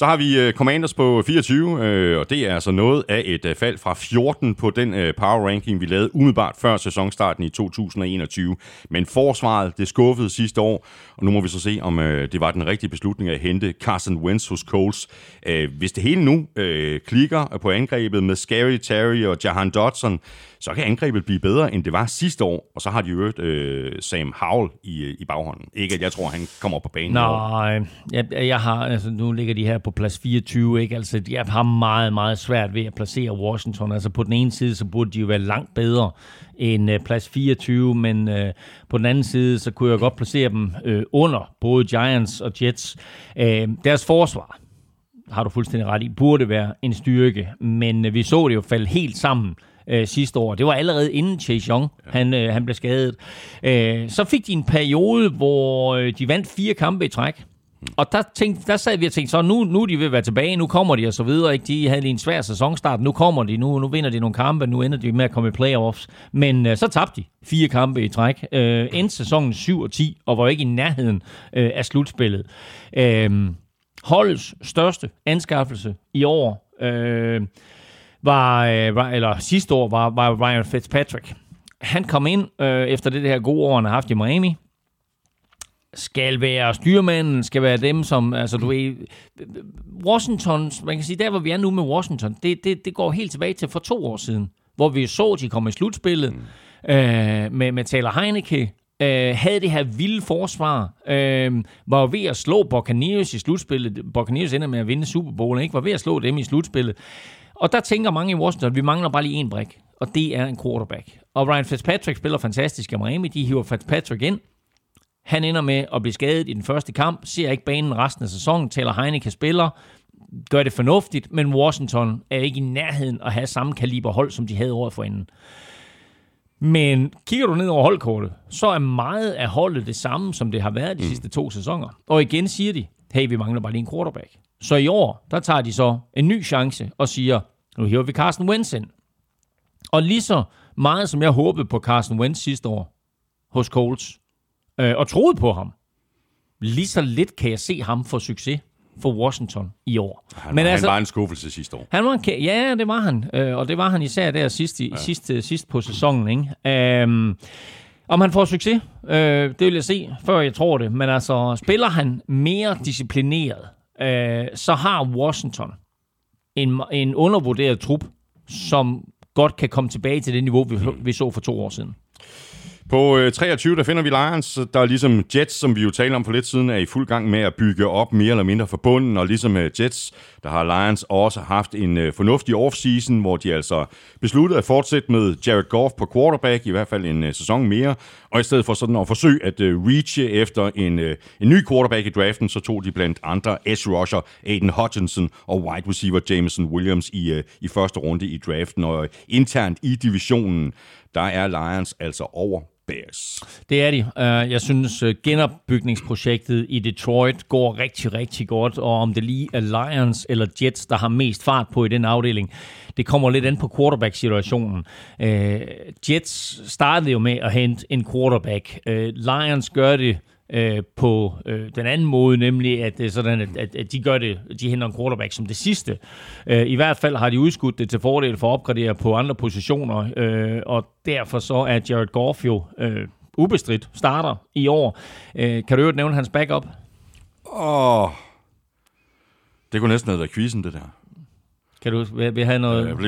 Så har vi uh, Commanders på øh, 24, øh, og det er altså noget af et uh, fald fra 14 på den uh, power ranking, vi lavede umiddelbart før sæsonstarten i 2021. Men forsvaret, det skuffede sidste år, og nu må vi så se, om uh, det var den rigtige beslutning at hente Carson Wentz hos Coles. Uh, hvis det hele nu uh, klikker på angrebet med Scary Terry og Jahan Dodson, så kan angrebet blive bedre, end det var sidste år. Og så har de jo øh, Sam Howell i, i baghånden. Ikke at jeg tror, han kommer på banen. Nej, jeg, jeg har, altså nu ligger de her på plads 24, ikke? Altså, jeg har meget, meget svært ved at placere Washington. Altså på den ene side, så burde de jo være langt bedre end øh, plads 24, men øh, på den anden side, så kunne jeg godt placere dem øh, under både Giants og Jets. Øh, deres forsvar, har du fuldstændig ret i, burde være en styrke, men øh, vi så det jo falde helt sammen øh, sidste år. Det var allerede inden Chase Young, ja. han, øh, han blev skadet. Øh, så fik de en periode, hvor øh, de vandt fire kampe i træk. Og der, tænkte, der sad vi og tænkte, så nu, nu er de ved at være tilbage, nu kommer de og så videre. Ikke? De havde lige en svær sæsonstart, nu kommer de, nu, nu vinder de nogle kampe, nu ender de med at komme i playoffs. Men øh, så tabte de fire kampe i træk. Øh, endte sæsonen 7 og 10, og var ikke i nærheden øh, af slutspillet. Øh, holdets største anskaffelse i år øh, var, øh, eller sidste år var, var Ryan Fitzpatrick. Han kom ind øh, efter det her gode år, han har haft i Miami skal være styrmanden, skal være dem, som, altså du ved, Washington, man kan sige, der hvor vi er nu med Washington, det, det, det går helt tilbage til for to år siden, hvor vi så, de kom i slutspillet mm. øh, med, med Taylor Heineke, øh, havde det her vilde forsvar, øh, var ved at slå Buccaneers i slutspillet. Buccaneers ender med at vinde Super Bowl, ikke? Var ved at slå dem i slutspillet. Og der tænker mange i Washington, at vi mangler bare lige en brik, og det er en quarterback. Og Ryan Fitzpatrick spiller fantastisk i Miami. De hiver Fitzpatrick ind. Han ender med at blive skadet i den første kamp, ser ikke banen resten af sæsonen, taler Heineke spiller, gør det fornuftigt, men Washington er ikke i nærheden at have samme kaliber hold, som de havde året forinden. Men kigger du ned over holdkortet, så er meget af holdet det samme, som det har været de mm. sidste to sæsoner. Og igen siger de, hey, vi mangler bare lige en quarterback. Så i år, der tager de så en ny chance og siger, nu hiver vi Carsten Wentz ind. Og lige så meget som jeg håbede på Carsten Wentz sidste år hos Colts, øh, og troede på ham, lige så lidt kan jeg se ham få succes for Washington i år. Han, Men altså, han var en skuffelse sidste år. Han var en, ja, det var han. Øh, og det var han især der sidst, i, ja. sidst, sidst på sæsonen. Ikke? Um, om han får succes, øh, det vil jeg se, før jeg tror det. Men altså, spiller han mere disciplineret, øh, så har Washington en, en undervurderet trup, som godt kan komme tilbage til det niveau, vi, vi så for to år siden. På øh, 23, der finder vi Lions, der er ligesom Jets, som vi jo talte om for lidt siden, er i fuld gang med at bygge op mere eller mindre for bunden, og ligesom øh, Jets, der har Lions også haft en øh, fornuftig offseason, hvor de altså besluttede at fortsætte med Jared Goff på quarterback, i hvert fald en øh, sæson mere, og i stedet for sådan at forsøge at øh, reache efter en, øh, en ny quarterback i draften, så tog de blandt andre edge rusher Aiden Hutchinson og wide receiver Jameson Williams i, øh, i første runde i draften, og internt i divisionen, der er Lions altså over Bears. Det er de. Øh, jeg synes, øh, genopbygningsprojektet i Detroit går rigtig, rigtig godt, og om det lige er Lions eller Jets, der har mest fart på i den afdeling, det kommer lidt an på quarterback-situationen. Øh, Jets startede jo med at hente en quarterback. Lions gør det øh, på øh, den anden måde, nemlig at, øh, sådan, at, at, at de gør det, de henter en quarterback som det sidste. Øh, I hvert fald har de udskudt det til fordel for at opgradere på andre positioner, øh, og derfor så er Jared Goff jo øh, ubestridt starter i år. Øh, kan du jo nævne hans backup? Åh, oh, det kunne næsten have været quizzen, det der. Kan du vil, have noget? Ja, et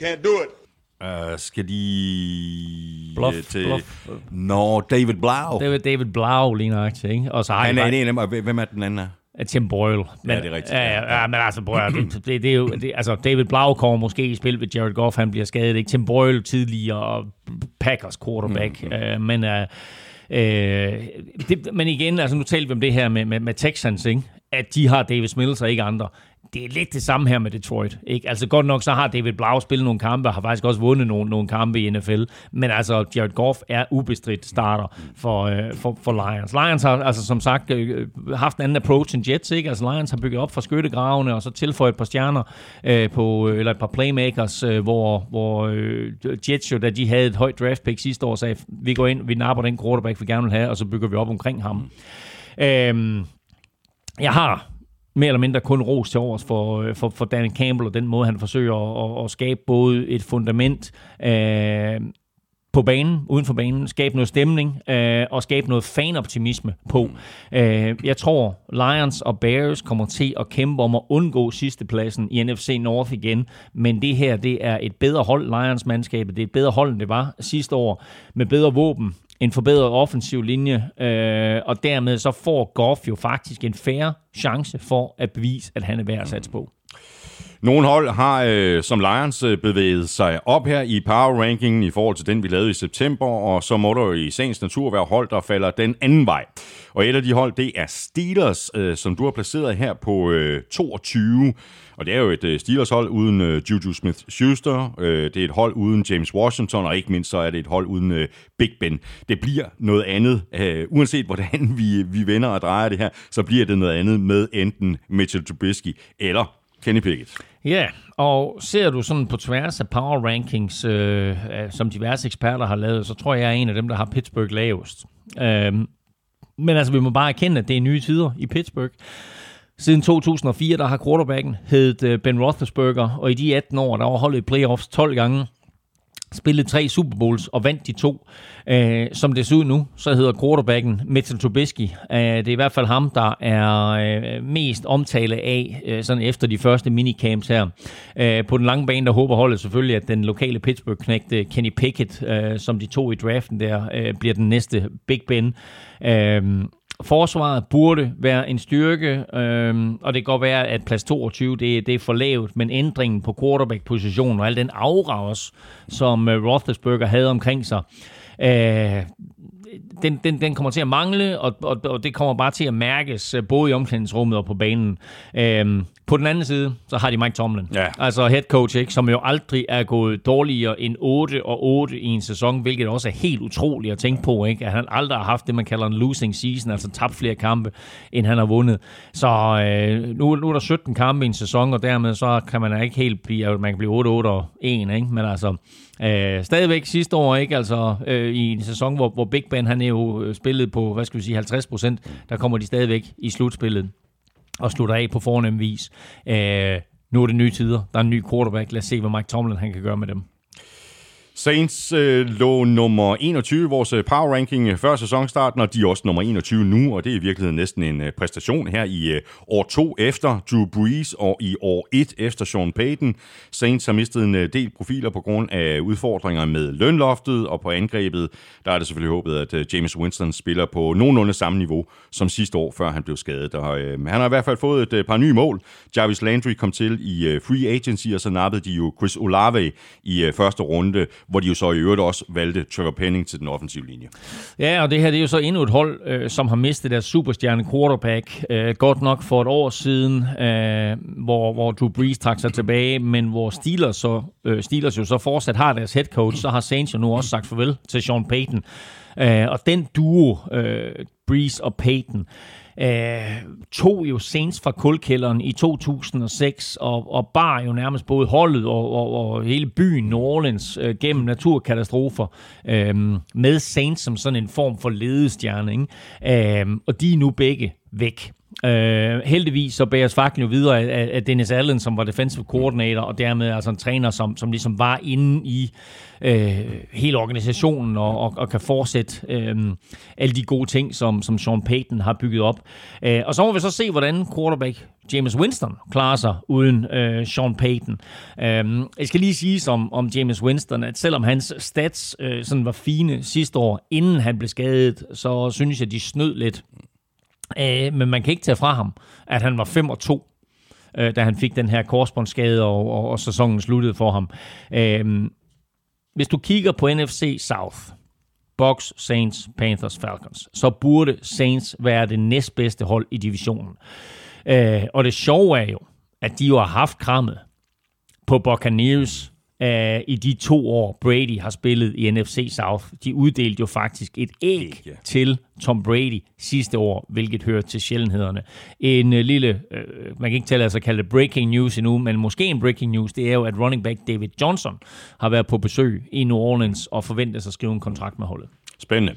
Can't do it. Uh, skal de bluff, til... Bluff. Nå, David Blau. David, David Blau lige nok, ikke? Og så har han er en af dem. Hvem er den anden her? Tim Boyle. Men, ja, det er rigtigt. Ja, ja, ja men altså, bror, det, det, det, er jo, det, altså, David Blau kommer måske i spil ved Jared Goff, han bliver skadet, ikke? Tim Boyle tidligere, Packers quarterback, mm, mm. Uh, men... Uh, uh, det, men igen, altså nu taler vi om det her med, med, med Texans, ikke? at de har Davis Mills og ikke andre det er lidt det samme her med Detroit. Ikke? Altså godt nok, så har David Blau spillet nogle kampe, og har faktisk også vundet nogle, nogle kampe i NFL. Men altså, Jared Goff er ubestridt starter for, øh, for, for Lions. Lions har altså som sagt øh, øh, haft en anden approach end Jets. Ikke? Altså Lions har bygget op fra skyttegravene, og så tilføjet et par stjerner øh, på, øh, eller et par playmakers, øh, hvor, hvor øh, Jets jo, da de havde et højt draft pick sidste år, sagde, vi går ind, vi napper den quarterback, vi gerne vil have, og så bygger vi op omkring ham. Mm. Øh, jeg har mere eller mindre kun ros til overs for, øh, for, for Dan Campbell og den måde, han forsøger at, at, at skabe både et fundament øh, på banen, uden for banen, skabe noget stemning øh, og skabe noget fanoptimisme på. Øh, jeg tror, Lions og Bears kommer til at kæmpe om at undgå sidstepladsen i NFC North igen, men det her, det er et bedre hold, Lions-mandskabet. Det er et bedre hold, end det var sidste år, med bedre våben, en forbedret offensiv linje, øh, og dermed så får Goff jo faktisk en færre chance for at bevise, at han er værd at satse på. Nogle hold har øh, som Lions øh, bevæget sig op her i power rankingen i forhold til den, vi lavede i september, og så må der jo i sagens natur være hold, der falder den anden vej. Og et af de hold, det er Steelers, øh, som du har placeret her på øh, 22. Og det er jo et øh, Steelers-hold uden øh, Juju Smith-Schuster. Øh, det er et hold uden James Washington, og ikke mindst så er det et hold uden øh, Big Ben. Det bliver noget andet. Øh, uanset hvordan vi, vi vender og drejer det her, så bliver det noget andet med enten Mitchell Trubisky eller Kenny Pickett. Ja, og ser du sådan på tværs af power rankings, øh, som diverse eksperter har lavet, så tror jeg, jeg er en af dem, der har Pittsburgh lavest. Øh, men altså, vi må bare erkende, at det er nye tider i Pittsburgh. Siden 2004, der har quarterbacken heddet øh, Ben Roethlisberger, og i de 18 år, der var holdet i playoffs 12 gange spillet tre Super Bowls og vandt de to. Øh, som det ser ud nu, så hedder quarterbacken Mitchell Trubisky. Øh, det er i hvert fald ham, der er øh, mest omtale af øh, sådan efter de første minicamps her. Øh, på den lange bane, der håber holdet selvfølgelig, at den lokale Pittsburgh-knægte øh, Kenny Pickett, øh, som de to i draften der, øh, bliver den næste Big Ben. Øh, Forsvaret burde være en styrke, øhm, og det kan godt være, at plads 22 det, det er for lavt, men ændringen på quarterback-positionen og al den aura også, som øh, Roethlisberger havde omkring sig, øh, den, den, den kommer til at mangle, og, og, og det kommer bare til at mærkes øh, både i omklædningsrummet og på banen. Øhm, på den anden side, så har de Mike Tomlin. Ja. Altså head coach, ikke, som jo aldrig er gået dårligere end 8 og 8 i en sæson, hvilket også er helt utroligt at tænke på. Ikke? At han aldrig har haft det, man kalder en losing season, altså tabt flere kampe, end han har vundet. Så øh, nu, nu er der 17 kampe i en sæson, og dermed så kan man ikke helt blive, man kan blive 8, 8 og 1, ikke? men altså Øh, stadigvæk sidste år, ikke? Altså, øh, i en sæson, hvor, hvor Big Ben han er jo øh, spillet på, hvad skal vi sige, 50 procent, der kommer de stadigvæk i slutspillet og slutter af på fornem vis. Øh, nu er det nye tider. Der er en ny quarterback. Lad os se, hvad Mike Tomlin han kan gøre med dem. Saints øh, lå nummer 21 i vores øh, power ranking øh, før sæsonstarten, og de er også nummer 21 nu, og det er i virkeligheden næsten en øh, præstation her i øh, år 2 efter Drew Brees og i år 1 efter Sean Payton. Saints har mistet en øh, del profiler på grund af udfordringer med lønloftet, og på angrebet, der er det selvfølgelig håbet, at øh, James Winston spiller på nogenlunde samme niveau som sidste år, før han blev skadet. Og, øh, han har i hvert fald fået et øh, par nye mål. Jarvis Landry kom til i øh, free agency, og så nappede de jo Chris Olave i øh, første runde, hvor de jo så i øvrigt også valgte Trevor Penning til den offensive linje. Ja, og det her det er jo så endnu et hold, øh, som har mistet deres superstjerne quarterback. Øh, godt nok for et år siden, øh, hvor, hvor Drew Brees trak sig tilbage, men hvor Steelers, så, øh, Steelers jo så fortsat har deres head coach, så har Saints jo nu også sagt farvel til Sean Payton. Øh, og den duo, øh, Brees og Payton, øh, Øh, tog jo Saints fra kulkælderen i 2006 og, og bar jo nærmest både holdet og, og, og hele byen New Orleans øh, gennem naturkatastrofer øh, med Saints som sådan en form for ledestjerne. Ikke? Øh, og de er nu begge væk. Øh, heldigvis så bæres fakten jo videre af, af Dennis Allen, som var defensive coordinator, og dermed altså en træner, som, som ligesom var inde i øh, hele organisationen og, og, og kan fortsætte øh, alle de gode ting, som, som Sean Payton har bygget op. Øh, og så må vi så se, hvordan quarterback James Winston klarer sig uden øh, Sean Payton. Øh, jeg skal lige sige om, om James Winston, at selvom hans stats øh, sådan var fine sidste år, inden han blev skadet, så synes jeg, de snød lidt Øh, men man kan ikke tage fra ham, at han var 5 og 2 øh, da han fik den her korsbåndsskade, og, og, og sæsonen sluttede for ham. Øh, hvis du kigger på NFC South, Bucks, Saints, Panthers, Falcons, så burde Saints være det næstbedste hold i divisionen. Øh, og det sjove er jo, at de jo har haft krammet på Buccaneers uh, i de to år, Brady har spillet i NFC South. De uddelte jo faktisk et æg, ja. til Tom Brady sidste år, hvilket hører til sjældenhederne. En uh, lille, uh, man kan ikke sig at kalde det breaking news endnu, men måske en breaking news, det er jo, at running back David Johnson har været på besøg i New Orleans og forventes at skrive en kontrakt med holdet. Spændende.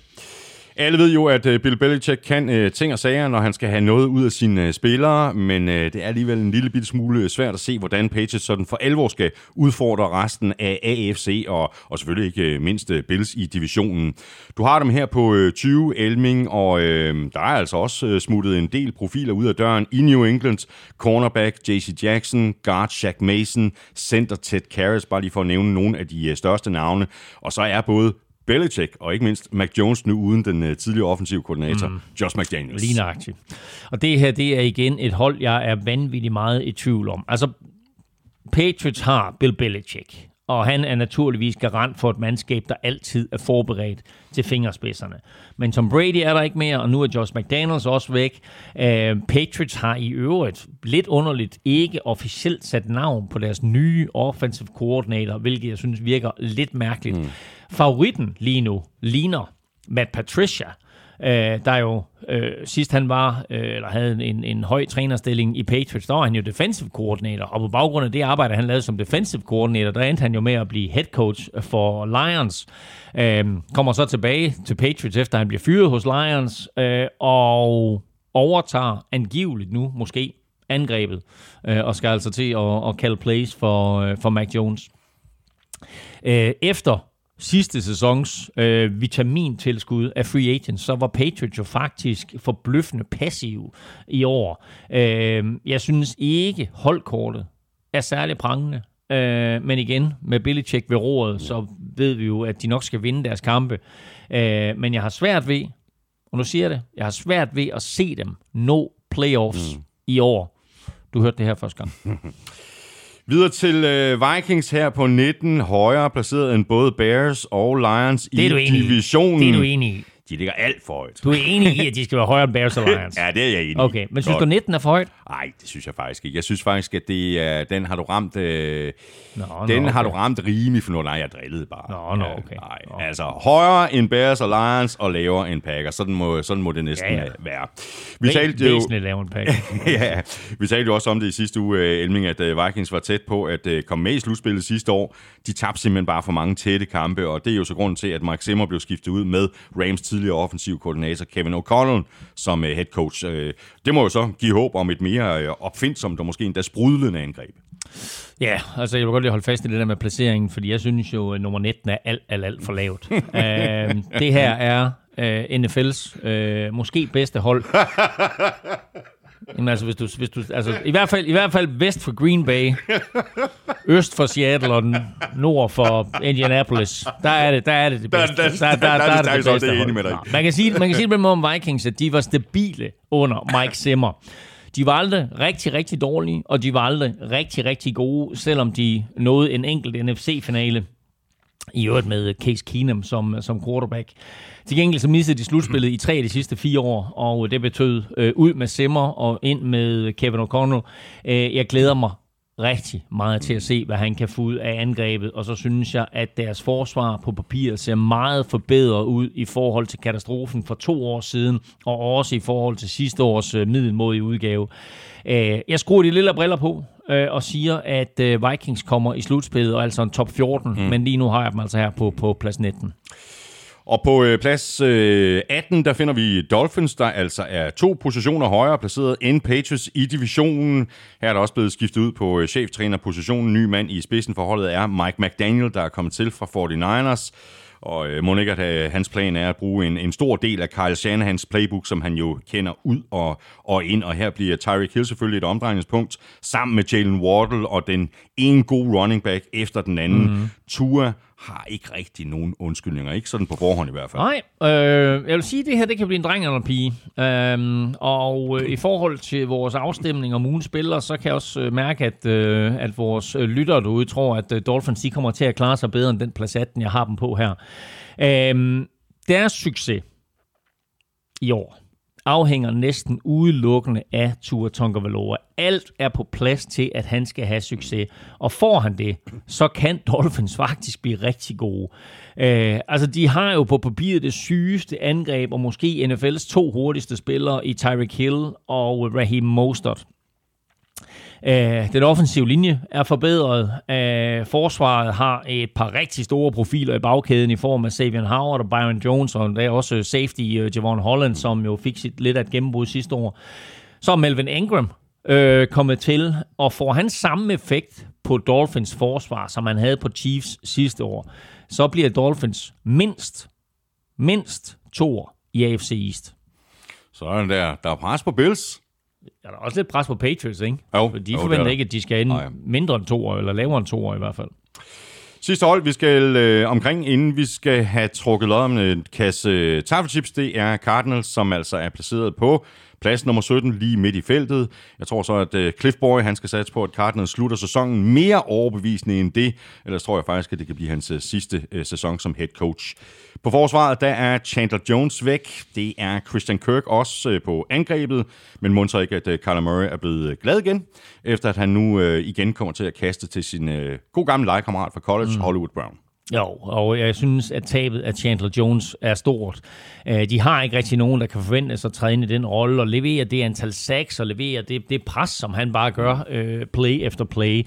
Alle ved jo, at øh, Bill Belichick kan øh, ting og sager, når han skal have noget ud af sine øh, spillere, men det er alligevel en lille bitte smule svært at se, hvordan Patriots sådan for alvor skal udfordre resten af AFC, og, og selvfølgelig ikke mindst Bills i divisionen. Du har dem her på 20, Elming, og øh, der er altså også uh, smuttet en del profiler ud af døren i New England. Cornerback JC Jackson, guard Shaq Mason, center Ted Karras, bare lige for at nævne nogle af de største navne. Og så er både Belichick, og ikke mindst Mac Jones nu uden den uh, tidligere offensive koordinator, mm. Josh McDaniels. Ligneragtigt. Og det her, det er igen et hold, jeg er vanvittigt meget i tvivl om. Altså, Patriots har Bill Belichick, og han er naturligvis garant for et mandskab, der altid er forberedt til fingerspidserne. Men Tom Brady er der ikke mere, og nu er Josh McDaniels også væk. Uh, Patriots har i øvrigt lidt underligt ikke officielt sat navn på deres nye offensive coordinator, hvilket jeg synes virker lidt mærkeligt. Mm. Favoritten lige nu ligner Matt Patricia, øh, der jo øh, sidst han var, øh, eller havde en, en høj trænerstilling i Patriots, der var han jo defensive coordinator, og på baggrund af det arbejde, han lavede som defensive coordinator, der endte han jo med at blive head coach for Lions. Øh, kommer så tilbage til Patriots, efter han bliver fyret hos Lions, øh, og overtager angiveligt nu, måske, angrebet, øh, og skal altså til at, at kalde plays for, øh, for Mac Jones. Øh, efter sidste sæsons øh, vitamintilskud af free agents, så var Patriots jo faktisk forbløffende passiv i år. Øh, jeg synes ikke holdkortet er særlig prangende. Øh, men igen, med Belichick ved roret, så ved vi jo, at de nok skal vinde deres kampe. Øh, men jeg har svært ved, og nu siger jeg det, jeg har svært ved at se dem nå playoffs mm. i år. Du hørte det her første gang. Videre til øh, Vikings her på 19, højere placeret end både Bears og Lions det er i divisionen. Det er du enig i. De ligger alt for højt. Du er enig i, at de skal være højere end Bears Lions? ja, det er jeg enig. Okay, men synes Godt. du 19 er for højt? Nej, det synes jeg faktisk ikke. Jeg synes faktisk, at det er, den har du ramt, øh, nå, den nå, okay. har du ramt rimelig for nu. Nej, jeg drillede bare. Nå, nå, okay. Nej, nå. altså højere end Bears Lions og lavere end Packers. Sådan må, sådan må det næsten ja, ja. være. Vi talte jo, lavere end Packers. ja, vi talte jo også om det i sidste uge, øh, Elming, at øh, Vikings var tæt på at øh, komme med i slutspillet sidste år. De tabte simpelthen bare for mange tætte kampe, og det er jo så grunden til, at Mark Zimmer blev skiftet ud med Rams tidligere offensiv koordinator Kevin O'Connell som head coach. Det må jo så give håb om et mere opfindsomt og måske endda sprudlende angreb. Ja, altså jeg vil godt lige holde fast i det der med placeringen, fordi jeg synes jo, at nummer 19 er alt, alt, alt for lavt. uh, det her er uh, NFL's uh, måske bedste hold. Jamen altså, hvis du, hvis du, altså, i, hvert fald, i hvert fald vest for Green Bay, øst for Seattle og nord for Indianapolis, der er det, der er det det bedste. Der, der, der, der, der, der, er det det bedste hold. Med Man kan sige, man kan sige det med om Vikings, at de var stabile under Mike Zimmer. De var aldrig rigtig, rigtig dårlige, og de var aldrig rigtig, rigtig gode, selvom de nåede en enkelt NFC-finale. I øvrigt med Case Keenum som, som quarterback. Til gengæld så missede de slutspillet i tre af de sidste fire år, og det betød øh, ud med Simmer og ind med Kevin O'Connell. Øh, jeg glæder mig rigtig meget til at se, hvad han kan få ud af angrebet, og så synes jeg, at deres forsvar på papir ser meget forbedret ud i forhold til katastrofen for to år siden, og også i forhold til sidste års øh, middelmodige udgave. Øh, jeg skruer de lille briller på, øh, og siger, at Vikings kommer i slutspillet, og altså en top 14, mm. men lige nu har jeg dem altså her på, på plads 19. Og på øh, plads øh, 18, der finder vi Dolphins, der altså er to positioner højere placeret end Patriots i divisionen. Her er der også blevet skiftet ud på øh, cheftrænerpositionen. Ny mand i spidsen for holdet er Mike McDaniel, der er kommet til fra 49ers. Og øh, Monika, at øh, hans plan er at bruge en, en stor del af Kyle Shanahans playbook, som han jo kender ud og, og ind. Og her bliver Tyreek Hill selvfølgelig et omdrejningspunkt, sammen med Jalen Wardle og den en god running back efter den anden. Mm. Tua har ikke rigtig nogen undskyldninger. Ikke sådan på forhånd i hvert fald. Nej, øh, jeg vil sige, at det her det kan blive en dreng eller en pige. Øh, og øh, i forhold til vores afstemning om ugens spillere, så kan jeg også øh, mærke, at, øh, at vores øh, lyttere derude tror, at øh, Dolphins de kommer til at klare sig bedre end den plads 18, jeg har dem på her. Øh, deres succes i år, afhænger næsten udelukkende af Tua Tonga Alt er på plads til, at han skal have succes. Og får han det, så kan Dolphins faktisk blive rigtig gode. Øh, altså, de har jo på papiret det sygeste angreb, og måske NFL's to hurtigste spillere i Tyreek Hill og Raheem Mostert. Øh, den offensive linje er forbedret. Øh, forsvaret har et par rigtig store profiler i bagkæden i form af Savion Howard og Byron Jones, og der er også safety øh, Javon Holland, som jo fik sit lidt af et gennembrud sidste år. Så er Melvin Ingram øh, kommet til, og får han samme effekt på Dolphins forsvar, som han havde på Chiefs sidste år, så bliver Dolphins mindst, mindst to år i AFC East. Sådan der. Der er pres på Bills. Der er også lidt pres på Patriots, ikke? Jo, For de jo, forventer det er ikke, at de skal ind Nej. mindre end to år, eller lavere end to år i hvert fald. Sidste hold, vi skal øh, omkring, inden vi skal have trukket lod om en kasse øh, tafelchips, det er Cardinals, som altså er placeret på plads nummer 17 lige midt i feltet. Jeg tror så, at øh, Cliff Boy, han skal satse på, at Cardinals slutter sæsonen mere overbevisende end det. Ellers tror jeg faktisk, at det kan blive hans øh, sidste øh, sæson som head coach. På forsvaret, der er Chandler Jones væk. Det er Christian Kirk også øh, på angrebet. Men må så ikke, at øh, Kyler Murray er blevet glad igen, efter at han nu øh, igen kommer til at kaste til sin øh, god gamle legekammerat fra college, mm. Hollywood Brown. Jo, og jeg synes, at tabet af Chandler Jones er stort. Øh, de har ikke rigtig nogen, der kan forvente sig at træne i den rolle og levere det antal sacks og levere det, det pres, som han bare gør øh, play efter play.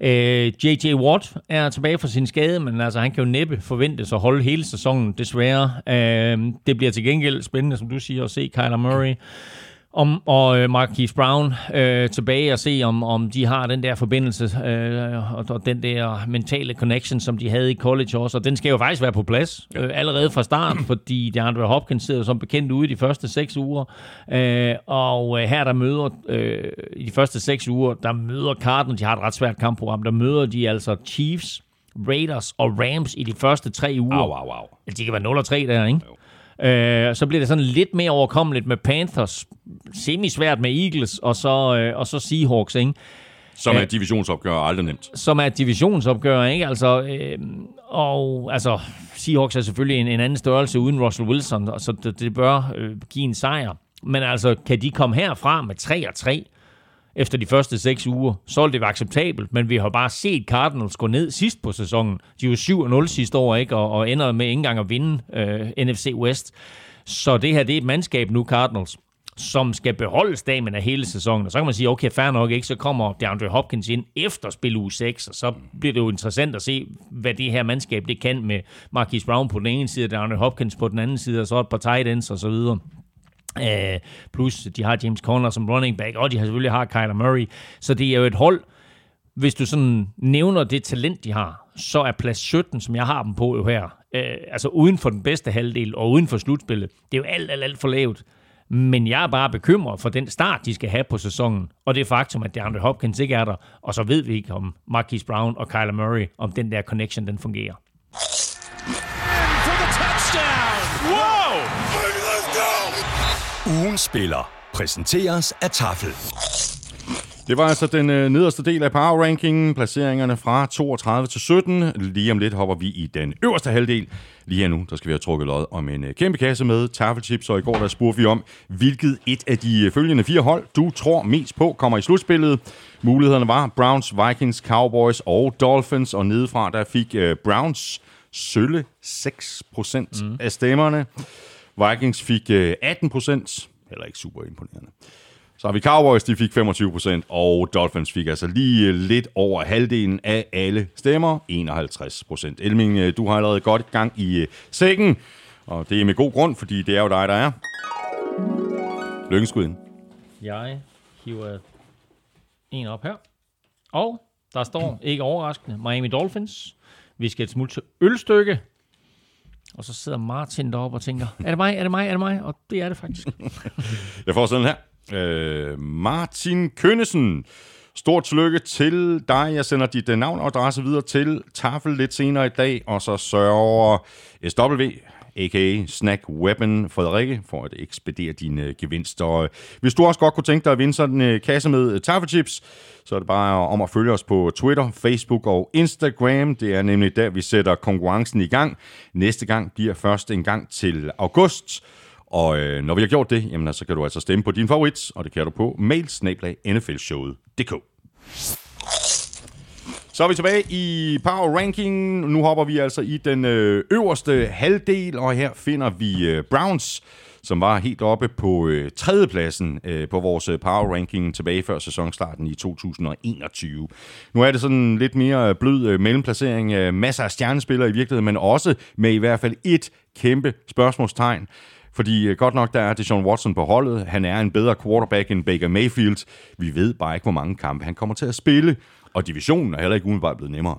Øh, J.J. Watt er tilbage fra sin skade, men altså, han kan jo næppe forventes at holde hele sæsonen, desværre. Det bliver til gengæld spændende, som du siger, at se Kyler Murray om, og øh, Marquise Brown øh, tilbage og se, om, om de har den der forbindelse øh, og, og den der mentale connection, som de havde i college også. Og den skal jo faktisk være på plads øh, allerede fra start, fordi DeAndre Hopkins sidder som bekendt ude i de første seks uger. Øh, og øh, her der møder, øh, i de første seks uger, der møder Cardinals, de har et ret svært kampprogram, der møder de altså Chiefs, Raiders og Rams i de første tre uger. Au, au, au. Altså, de kan være 0 og 3 der, ikke? Øh, så bliver det sådan lidt mere overkommeligt med Panthers, semi-svært med Eagles, og så, øh, og så Seahawks, ikke? Som er et divisionsopgør og aldrig nemt. som er et divisionsopgør, ikke? Altså, øh, og altså, Seahawks er selvfølgelig en, en anden størrelse uden Russell Wilson, så det, det bør øh, give en sejr. Men altså, kan de komme herfra med 3 og 3 efter de første seks uger, så vil det være acceptabelt, men vi har bare set Cardinals gå ned sidst på sæsonen. De var 7-0 sidste år, ikke? Og, og ender med ikke engang at vinde øh, NFC West. Så det her, det er et mandskab nu, Cardinals, som skal beholde stamen af hele sæsonen. Og så kan man sige, okay, fair nok, ikke? så kommer DeAndre Hopkins ind efter spil uge 6, og så bliver det jo interessant at se, hvad det her mandskab det kan med Marquis Brown på den ene side, DeAndre Hopkins på den anden side, og så et par tight ends og så videre. Uh, plus, de har James Conner som running back, og de har selvfølgelig har Kyler Murray. Så det er jo et hold, hvis du sådan nævner det talent, de har, så er plads 17, som jeg har dem på jo her, øh, altså uden for den bedste halvdel og uden for slutspillet, det er jo alt, alt, alt for lavt. Men jeg er bare bekymret for den start, de skal have på sæsonen, og det faktum, at DeAndre Hopkins ikke er der, og så ved vi ikke om Marquise Brown og Kyler Murray, om den der connection, den fungerer. Ugens spiller præsenteres af Tafel. Det var altså den øh, nederste del af power rankingen, placeringerne fra 32 til 17. Lige om lidt hopper vi i den øverste halvdel. Lige her nu, der skal vi have trukket lod om en øh, kæmpe kasse med taffelchips, og i går der spurgte vi om, hvilket et af de øh, følgende fire hold, du tror mest på, kommer i slutspillet. Mulighederne var Browns, Vikings, Cowboys og Dolphins, og nedefra der fik øh, Browns sølle 6 procent mm. af stemmerne. Vikings fik øh, 18 procent, heller ikke super imponerende. Så har vi Cowboys, de fik 25%, og Dolphins fik altså lige øh, lidt over halvdelen af alle stemmer, 51%. Elming, øh, du har allerede godt gang i sækken, og det er med god grund, fordi det er jo dig, der er. Lykkenskud. Jeg hiver en op her. Og der står, ikke overraskende, Miami Dolphins. Vi skal et smut til ølstykke. Og så sidder Martin deroppe og tænker, er det mig, er det mig, er det mig? Og det er det faktisk. Jeg får sådan her. Øh, Martin Kønnesen. Stort tillykke til dig. Jeg sender dit øh, navn og adresse videre til Tafel lidt senere i dag, og så sørger SW, a.k.a. Snack Weapon Frederikke, for at ekspedere dine gevinster. Hvis du også godt kunne tænke dig at vinde sådan en øh, kasse med øh, taffelchips, så er det bare om at følge os på Twitter, Facebook og Instagram. Det er nemlig der, vi sætter konkurrencen i gang. Næste gang bliver først en gang til august. Og øh, når vi har gjort det, jamen, så kan du altså stemme på din favorit, og det kan du på mailsnablag.nflshowet.dk. Så er vi tilbage i Power Ranking. Nu hopper vi altså i den øh, øverste halvdel, og her finder vi øh, Browns, som var helt oppe på øh, tredjepladsen øh, på vores øh, Power Ranking tilbage før sæsonstarten i 2021. Nu er det sådan lidt mere blød øh, mellemplacering. Øh, masser af stjernespillere i virkeligheden, men også med i hvert fald et kæmpe spørgsmålstegn. Fordi øh, godt nok, der er Deshaun Watson på holdet. Han er en bedre quarterback end Baker Mayfield. Vi ved bare ikke, hvor mange kampe han kommer til at spille. Og divisionen er heller ikke umiddelbart blevet nemmere.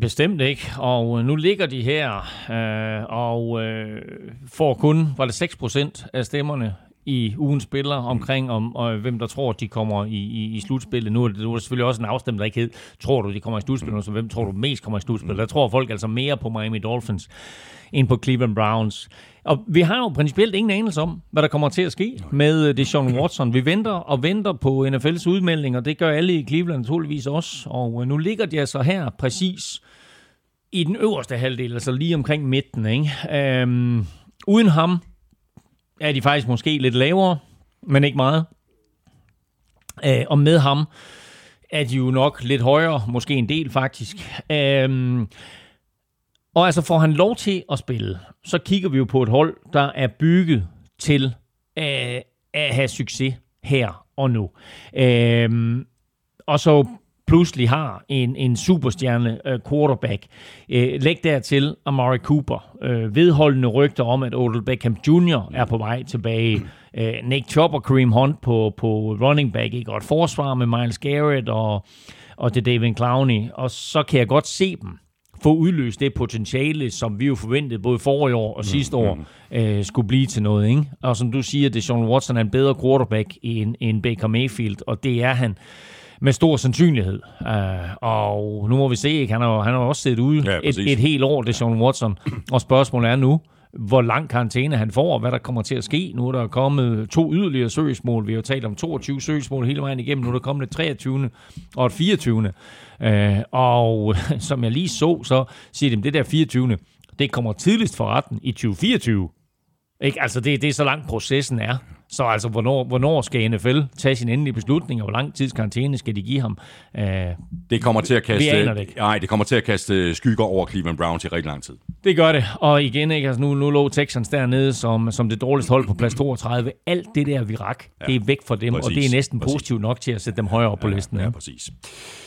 Bestemt ikke, og øh, nu ligger de her øh, og øh, får kun, var det 6% af stemmerne i ugens spiller omkring, om og hvem der tror, de kommer i, i, i slutspillet. Nu er, det, nu er det selvfølgelig også en afstemning, der ikke hed, tror du, de kommer i slutspillet, så hvem tror du mest kommer i slutspillet? Der tror folk altså mere på Miami Dolphins end på Cleveland Browns. Og vi har jo principielt ingen anelse om, hvad der kommer til at ske med øh, Deshaun Watson. Vi venter og venter på NFL's udmelding, og det gør alle i Cleveland naturligvis også. Og øh, nu ligger de altså her præcis i den øverste halvdel, altså lige omkring midten. Ikke? Øhm, uden ham er de faktisk måske lidt lavere, men ikke meget. Øh, og med ham er de jo nok lidt højere, måske en del faktisk. Øhm, og altså får han lov til at spille, så kigger vi jo på et hold, der er bygget til øh, at have succes her og nu. Øh, og så pludselig har en, en superstjerne øh, quarterback. Øh, læg dertil Amari Cooper. Øh, vedholdende rygter om, at Odell Beckham Jr. er på vej tilbage. Øh, Nick Chubb og Kareem Hunt på, på running back Ikke? Og et forsvar med Miles Garrett og, og det David Clowney. Og så kan jeg godt se dem få udløst det potentiale, som vi jo forventede både forrige år og sidste år, mm. øh, skulle blive til noget. Ikke? Og som du siger, det Sean Watson er en bedre quarterback end, end Baker Mayfield, og det er han med stor sandsynlighed. Uh, og nu må vi se, ikke? Han, har, han har også set ud ja, et, et helt år, det Sean Watson. Og spørgsmålet er nu, hvor lang karantæne han får, og hvad der kommer til at ske. Nu er der kommet to yderligere søgsmål. Vi har jo talt om 22 søgsmål hele vejen igennem. Nu er der kommet et 23. og et 24. Øh, og som jeg lige så, så siger de, det der 24. Det kommer tidligst for retten i 2024. Ikke? Altså, det, det er så langt processen er. Så altså, hvornår, hvornår skal NFL tage sin endelige beslutning, og hvor lang tids karantæne skal de give ham? Uh, det kommer til at kaste, det ikke. Nej, det kommer til at kaste skygger over Cleveland Browns i rigtig lang tid. Det gør det, og igen, ikke? Altså, nu, nu lå Texans dernede som, som det dårligste hold på plads 32. Alt det der, vi rak, ja. det er væk fra dem, præcis, og det er næsten præcis. positivt nok til at sætte dem højere op på ja, listen. Ja, ja, præcis.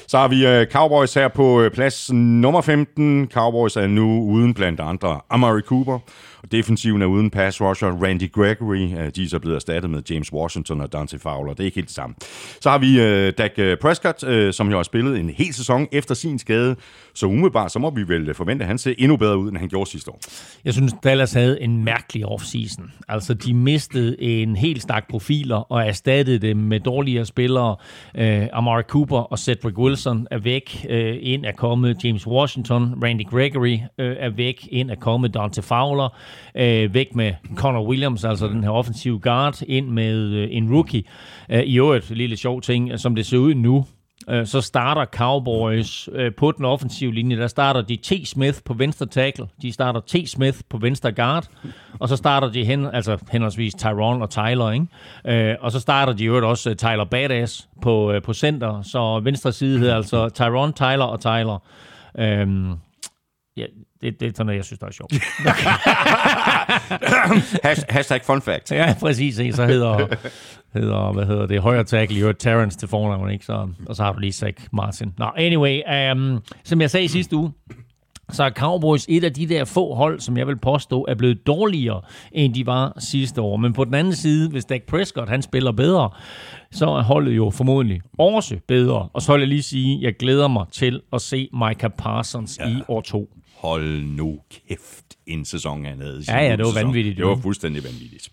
Så har vi uh, Cowboys her på uh, plads nummer 15. Cowboys er nu uden blandt andre Amari Cooper, Defensiven er uden pass rusher. Randy Gregory, øh, de er så blevet erstattet med James Washington og Dante Fowler. Det er ikke helt det samme. Så har vi øh, Dak øh, Prescott, øh, som jo har spillet en hel sæson efter sin skade. Så umiddelbart, så må vi vel øh, forvente, at han ser endnu bedre ud, end han gjorde sidste år. Jeg synes, Dallas havde en mærkelig offseason. Altså, de mistede en helt stak profiler og erstattede dem med dårligere spillere. Øh, Amari Cooper og Cedric Wilson er væk. Øh, ind er kommet James Washington. Randy Gregory øh, er væk. Ind er kommet Dante Fowler øh, væk med Connor Williams, altså den her offensive guard, ind med øh, en rookie. Øh, I øvrigt, lille sjov ting, som det ser ud nu, øh, så starter Cowboys øh, på den offensive linje, der starter de T. Smith på venstre tackle, de starter T. Smith på venstre guard, og så starter de hen, altså henholdsvis Tyron og Tyler, ikke? Øh, og så starter de jo også øh, Tyler Badass på, øh, på center, så venstre side hedder altså Tyron, Tyler og Tyler. Øhm, ja, det, det er sådan noget, jeg synes, der er sjovt. Hashtag fun fact. Ja, præcis. Så hedder, hedder, hvad hedder det, højre tackle, jo Terrence til fornavn, ikke? Så, og så har du lige Zach Martin. Nå, anyway, um, som jeg sagde sidste uge, så er Cowboys et af de der få hold, som jeg vil påstå, er blevet dårligere, end de var sidste år. Men på den anden side, hvis Dak Prescott han spiller bedre, så er holdet jo formodentlig også bedre. Og så vil jeg lige sige, at jeg glæder mig til at se Micah Parsons ja. i år to hold nu kæft, en sæson han havde. Ja, ja, det var sæson. vanvittigt. Det var fuldstændig vanvittigt.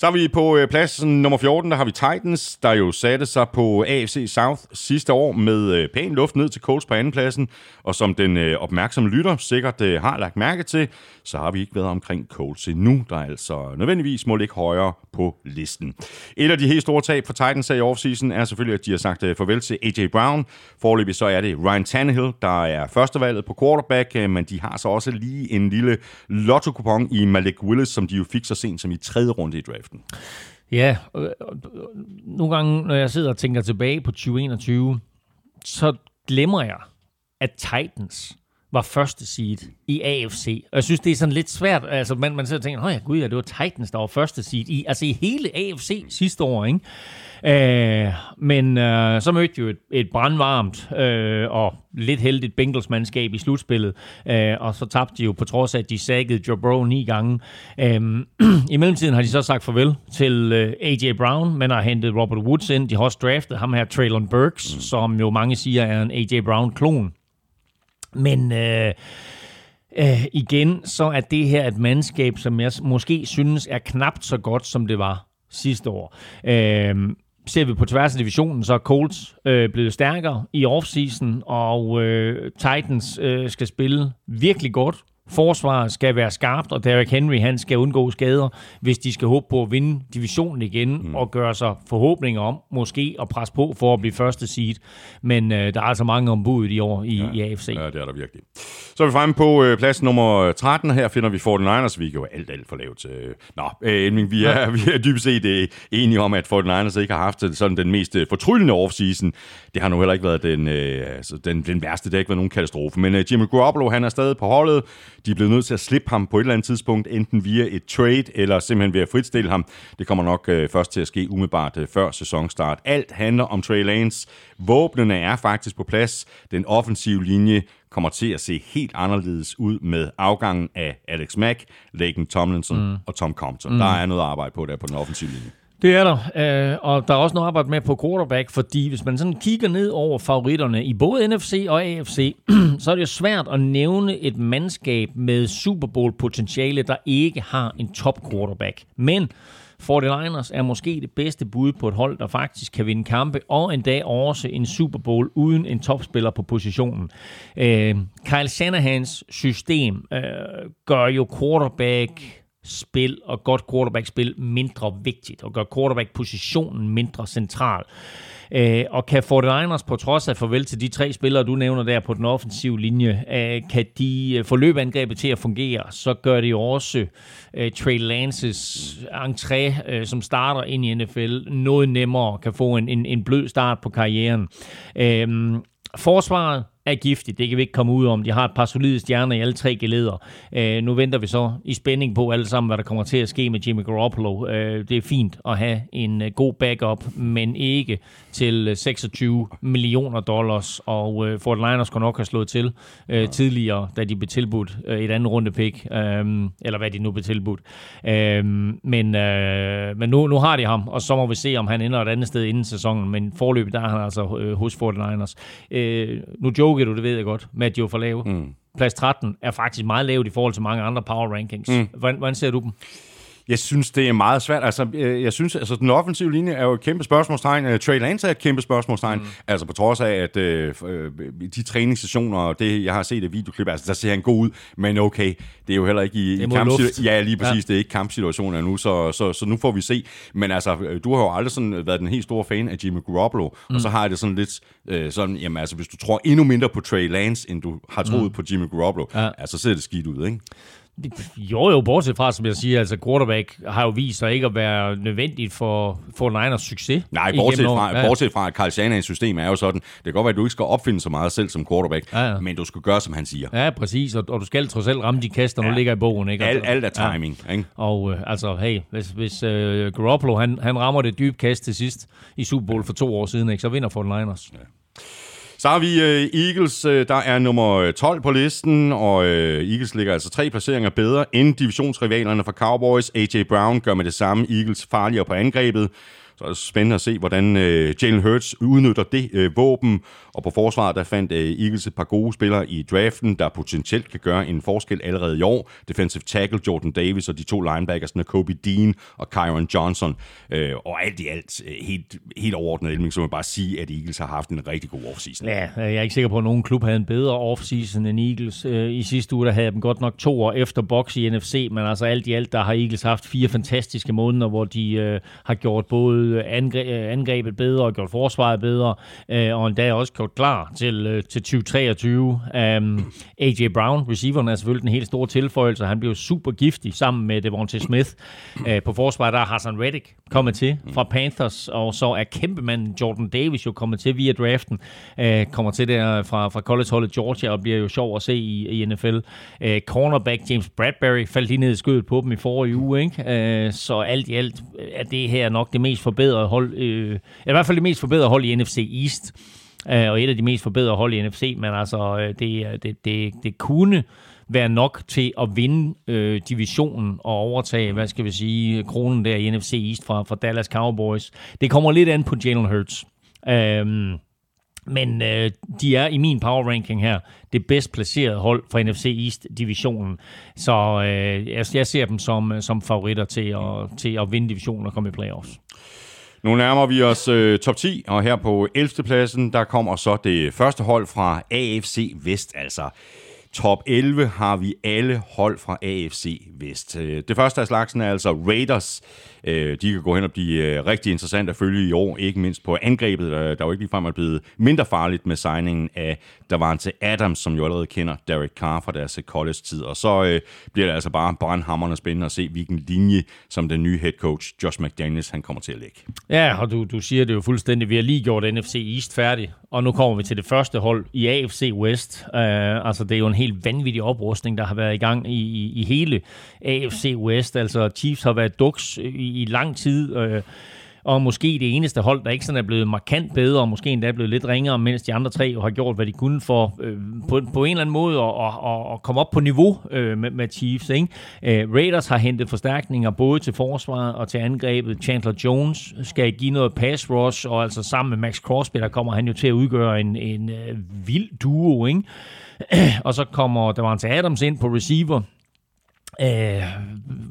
Så har vi på øh, pladsen nummer 14, der har vi Titans, der jo satte sig på AFC South sidste år med øh, pæn luft ned til Colts på andenpladsen. Og som den øh, opmærksomme lytter sikkert øh, har lagt mærke til, så har vi ikke været omkring Colts endnu, der altså nødvendigvis må ligge højere på listen. Et af de helt store tab for Titans i offseason er selvfølgelig, at de har sagt øh, farvel til AJ Brown. Forløbig så er det Ryan Tannehill, der er førstevalget på quarterback, øh, men de har så også lige en lille lotto i Malik Willis, som de jo fik så sent som i tredje runde i draft draften. Ja, øh, nogle gange, når jeg sidder og tænker tilbage på 2021, så glemmer jeg, at Titans var første seed i AFC. Og jeg synes, det er sådan lidt svært. Altså, man, man sidder og tænker, ja, gud, ja, det var Titans, der var første seed i, altså i hele AFC sidste år, ikke? Øh, men øh, så mødte jo et, et brandvarmt øh, og lidt heldigt Bengals-mandskab i slutspillet, øh, og så tabte de jo på trods af, at de saggede Joe Burrow ni gange. Øh, I mellemtiden har de så sagt farvel til øh, A.J. Brown, men har hentet Robert Woods ind. De har også draftet ham her, Traylon Burks, mm. som jo mange siger er en A.J. Brown-klon. Men... Øh, Øh, igen, så er det her et mandskab, som jeg måske synes er knapt så godt, som det var sidste år. Øh, ser vi på tværs af divisionen, så er Colts øh, blevet stærkere i offseason, og øh, Titans øh, skal spille virkelig godt. Forsvaret skal være skarpt, og Derrick Henry han skal undgå skader, hvis de skal håbe på at vinde divisionen igen mm. og gøre sig forhåbninger om måske at presse på for at blive første seed. Men øh, der er altså mange ombud i år i, ja. i AFC. Ja, det er der virkelig. Så er vi fremme på øh, plads nummer 13. Her finder vi 49ers. Vi er jo alt, alt for lavt. Øh. Nå, øh, vi er, vi er dybest set øh, enige om, at 49ers ikke har haft sådan den mest øh, fortryllende offseason. Det har nu heller ikke været den, øh, altså, den, den værste. Det har ikke været nogen katastrofe. Men øh, Jimmy Garoppolo, han er stadig på holdet. De er blevet nødt til at slippe ham på et eller andet tidspunkt, enten via et trade, eller simpelthen ved at fritstille ham. Det kommer nok øh, først til at ske umiddelbart øh, før sæsonstart. Alt handler om Trey Lance. Våbnene er faktisk på plads. Den offensive linje kommer til at se helt anderledes ud med afgangen af Alex Mack, Laken Tomlinson mm. og Tom Compton. Mm. Der er noget arbejde på der på den offensive linje. Det er der, øh, og der er også noget arbejde med på quarterback, fordi hvis man sådan kigger ned over favoritterne i både NFC og AFC, så er det jo svært at nævne et mandskab med Super Bowl-potentiale, der ikke har en top quarterback. Men 49ers er måske det bedste bud på et hold, der faktisk kan vinde kampe, og endda også en Super Bowl uden en topspiller på positionen. Øh, Kyle Shanahans system øh, gør jo quarterback spil og godt quarterback-spil mindre vigtigt, og gør quarterback-positionen mindre central. Øh, og kan 49ers på trods af farvel til de tre spillere, du nævner der på den offensive linje, øh, kan de øh, få løbeangrebet til at fungere, så gør det jo også øh, Trey Lances entré, øh, som starter ind i NFL, noget nemmere, kan få en, en, en blød start på karrieren. Øh, forsvaret er giftigt. Det kan vi ikke komme ud om. De har et par solide stjerner i alle tre geleder. Øh, nu venter vi så i spænding på alle sammen, hvad der kommer til at ske med Jimmy Garoppolo. Øh, det er fint at have en øh, god backup, men ikke til øh, 26 millioner dollars. Og øh, Fort Liners kunne nok have slået til øh, tidligere, da de blev tilbudt øh, et andet runde pick. Øh, eller hvad de nu blev tilbudt. Øh, men øh, men nu, nu har de ham, og så må vi se, om han ender et andet sted inden sæsonen. Men forløbet der er han altså øh, hos Fort Liners. Øh, nu joker du, det ved jeg godt, var for lave. Mm. Plads 13 er faktisk meget lavt i forhold til mange andre power rankings. Mm. Hvordan, hvordan ser du dem? Jeg synes, det er meget svært. Altså, øh, jeg synes, altså, den offensive linje er jo et kæmpe spørgsmålstegn. Uh, Trey Lance er et kæmpe spørgsmålstegn. Mm. Altså, på trods af, at uh, de træningssessioner og det, jeg har set af videoklip, altså, der ser han god ud. Men okay, det er jo heller ikke i, i kampsituationen. Ja, lige præcis. Ja. Det er ikke kampsituationen nu, så, så, så, nu får vi se. Men altså, du har jo aldrig sådan været den helt store fan af Jimmy Garoppolo. Mm. Og så har jeg det sådan lidt uh, sådan, jamen altså, hvis du tror endnu mindre på Trey Lance, end du har troet mm. på Jimmy Garoppolo, ja. altså, så ser det skidt ud, ikke? Jo, jo, bortset fra, som jeg siger, altså quarterback har jo vist sig ikke at være nødvendigt for, for Niners succes. Nej, bortset fra, ja. bortset fra, at Carl Shanahans system er jo sådan, det kan godt være, at du ikke skal opfinde så meget selv som quarterback, ja, ja. men du skal gøre, som han siger. Ja, præcis, og, og du skal trods alt ramme de kaster, ja. nu ligger i bogen. Ikke? Alt, alt er timing. Ja. Ikke? Og øh, altså, hey, hvis, hvis uh, Garoppolo, han, han rammer det dybe kast til sidst i Super Bowl for to år siden, ikke, så vinder for Niners. Ja. Så har vi øh, Eagles, øh, der er nummer øh, 12 på listen, og Eagles ligger altså tre placeringer bedre end divisionsrivalerne fra Cowboys. A.J. Brown gør med det samme Eagles farligere på angrebet. Så er det spændende at se, hvordan øh, Jalen Hurts udnytter det øh, våben. Og på forsvaret, der fandt øh, Eagles et par gode spillere i draften, der potentielt kan gøre en forskel allerede i år. Defensive tackle Jordan Davis og de to linebackers, Kobe Dean og Kyron Johnson. Øh, og alt i alt øh, helt, helt overordnet Elming, så må jeg bare sige, at Eagles har haft en rigtig god offseason. Ja, jeg er ikke sikker på, at nogen klub havde en bedre offseason end Eagles. Øh, I sidste uge der havde dem godt nok to år efter box i NFC, men altså alt i alt, der har Eagles haft fire fantastiske måneder, hvor de øh, har gjort både Øh, angrebet bedre og gjort forsvaret bedre, øh, og endda også gjort klar til, øh, til 2023. Um, A.J. Brown, receiveren, er selvfølgelig den helt store tilføjelse. Han blev super giftig sammen med Devontae Smith. Uh, på forsvaret der er Hassan Reddick kommet til fra Panthers, og så er kæmpemanden Jordan Davis jo kommet til via draften. Uh, kommer til der fra, fra college-holdet Georgia og bliver jo sjov at se i, i NFL. Uh, cornerback James Bradbury faldt lige ned i skødet på dem i forrige uge. Ikke? Uh, så alt i alt er det her nok det mest forbedrede hold, øh, i hvert fald det mest forbedrede hold i NFC East øh, og et af de mest forbedrede hold i NFC, men altså, øh, det, det, det, det kunne være nok til at vinde øh, divisionen og overtage, hvad skal vi sige, kronen der i NFC East fra, fra Dallas Cowboys. Det kommer lidt an på Jalen Hurts. Øhm, men øh, de er i min power ranking her det bedst placerede hold fra NFC East-divisionen. Så øh, jeg, jeg ser dem som, øh, som favoritter til at, til at vinde divisionen og komme i playoffs. Nu nærmer vi os øh, top 10, og her på 11. pladsen, der kommer så det første hold fra AFC Vest, altså top 11 har vi alle hold fra AFC Vest. Øh, det første af slagsen er altså Raiders, øh, de kan gå hen og blive øh, rigtig interessant at følge i år, ikke mindst på angrebet, der jo ikke ligefrem er blevet mindre farligt med signingen af Davante Adams, som jo allerede kender Derek Carr fra deres college-tid. Og så bliver det altså bare brandhammerende spændende at se, hvilken linje, som den nye head coach Josh McDaniels, han kommer til at lægge. Ja, og du, du siger det jo fuldstændig. Vi har lige gjort NFC East færdig, og nu kommer vi til det første hold i AFC West. Uh, altså, det er jo en helt vanvittig oprustning, der har været i gang i, i, i hele AFC West. Altså, Chiefs har været duks i i, lang tid. Uh, og måske det eneste hold, der ikke sådan er blevet markant bedre, og måske endda er blevet lidt ringere, mens de andre tre jo har gjort, hvad de kunne for øh, på, på en eller anden måde at, at, at komme op på niveau øh, med, med Chiefs. Ikke? Øh, Raiders har hentet forstærkninger både til forsvaret og til angrebet. Chandler Jones skal give noget pass rush, og altså sammen med Max Crosby, der kommer han jo til at udgøre en, en øh, vild duo. Ikke? og så kommer der var til Adams ind på receiver, øh,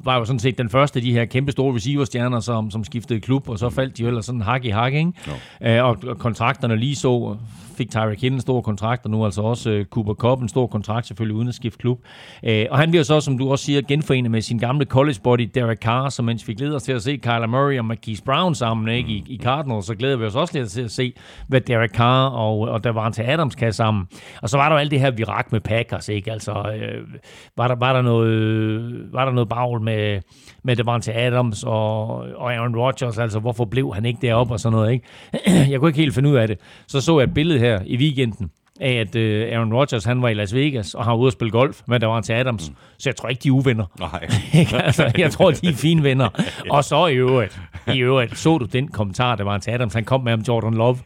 var jo sådan set den første af de her kæmpe store receiverstjerner, som, som skiftede klub, og så faldt de jo ellers sådan hak i hak, ikke? No. Øh, og, og kontrakterne lige så fik Tyreek Hill en stor kontrakt, og nu altså også uh, Cooper Cup en stor kontrakt, selvfølgelig uden at skifte klub. Uh, og han bliver så, som du også siger, genforenet med sin gamle college buddy Derek Carr, som mens vi glæder os til at se Kyler Murray og Marquise Brown sammen ikke, i, i Cardinals, så glæder vi os også lidt til at se, hvad Derek Carr og, og der var til Adams kan sammen. Og så var der jo alt det her virak med Packers, ikke? Altså, øh, var, der, var, der noget, var der noget bagl med, med Devante Adams og, og Aaron Rodgers, altså hvorfor blev han ikke deroppe og sådan noget, ikke? jeg kunne ikke helt finde ud af det. Så så jeg et billede her i weekenden, af at uh, Aaron Rodgers han var i Las Vegas, og han var ude at spille golf med der var til Adams. Mm. Så jeg tror ikke, de er uvenner. Nej. altså, jeg tror, de er fine venner. Og så i øvrigt, i øvrigt, så du den kommentar, der var til Adams, han kom med om Jordan Love.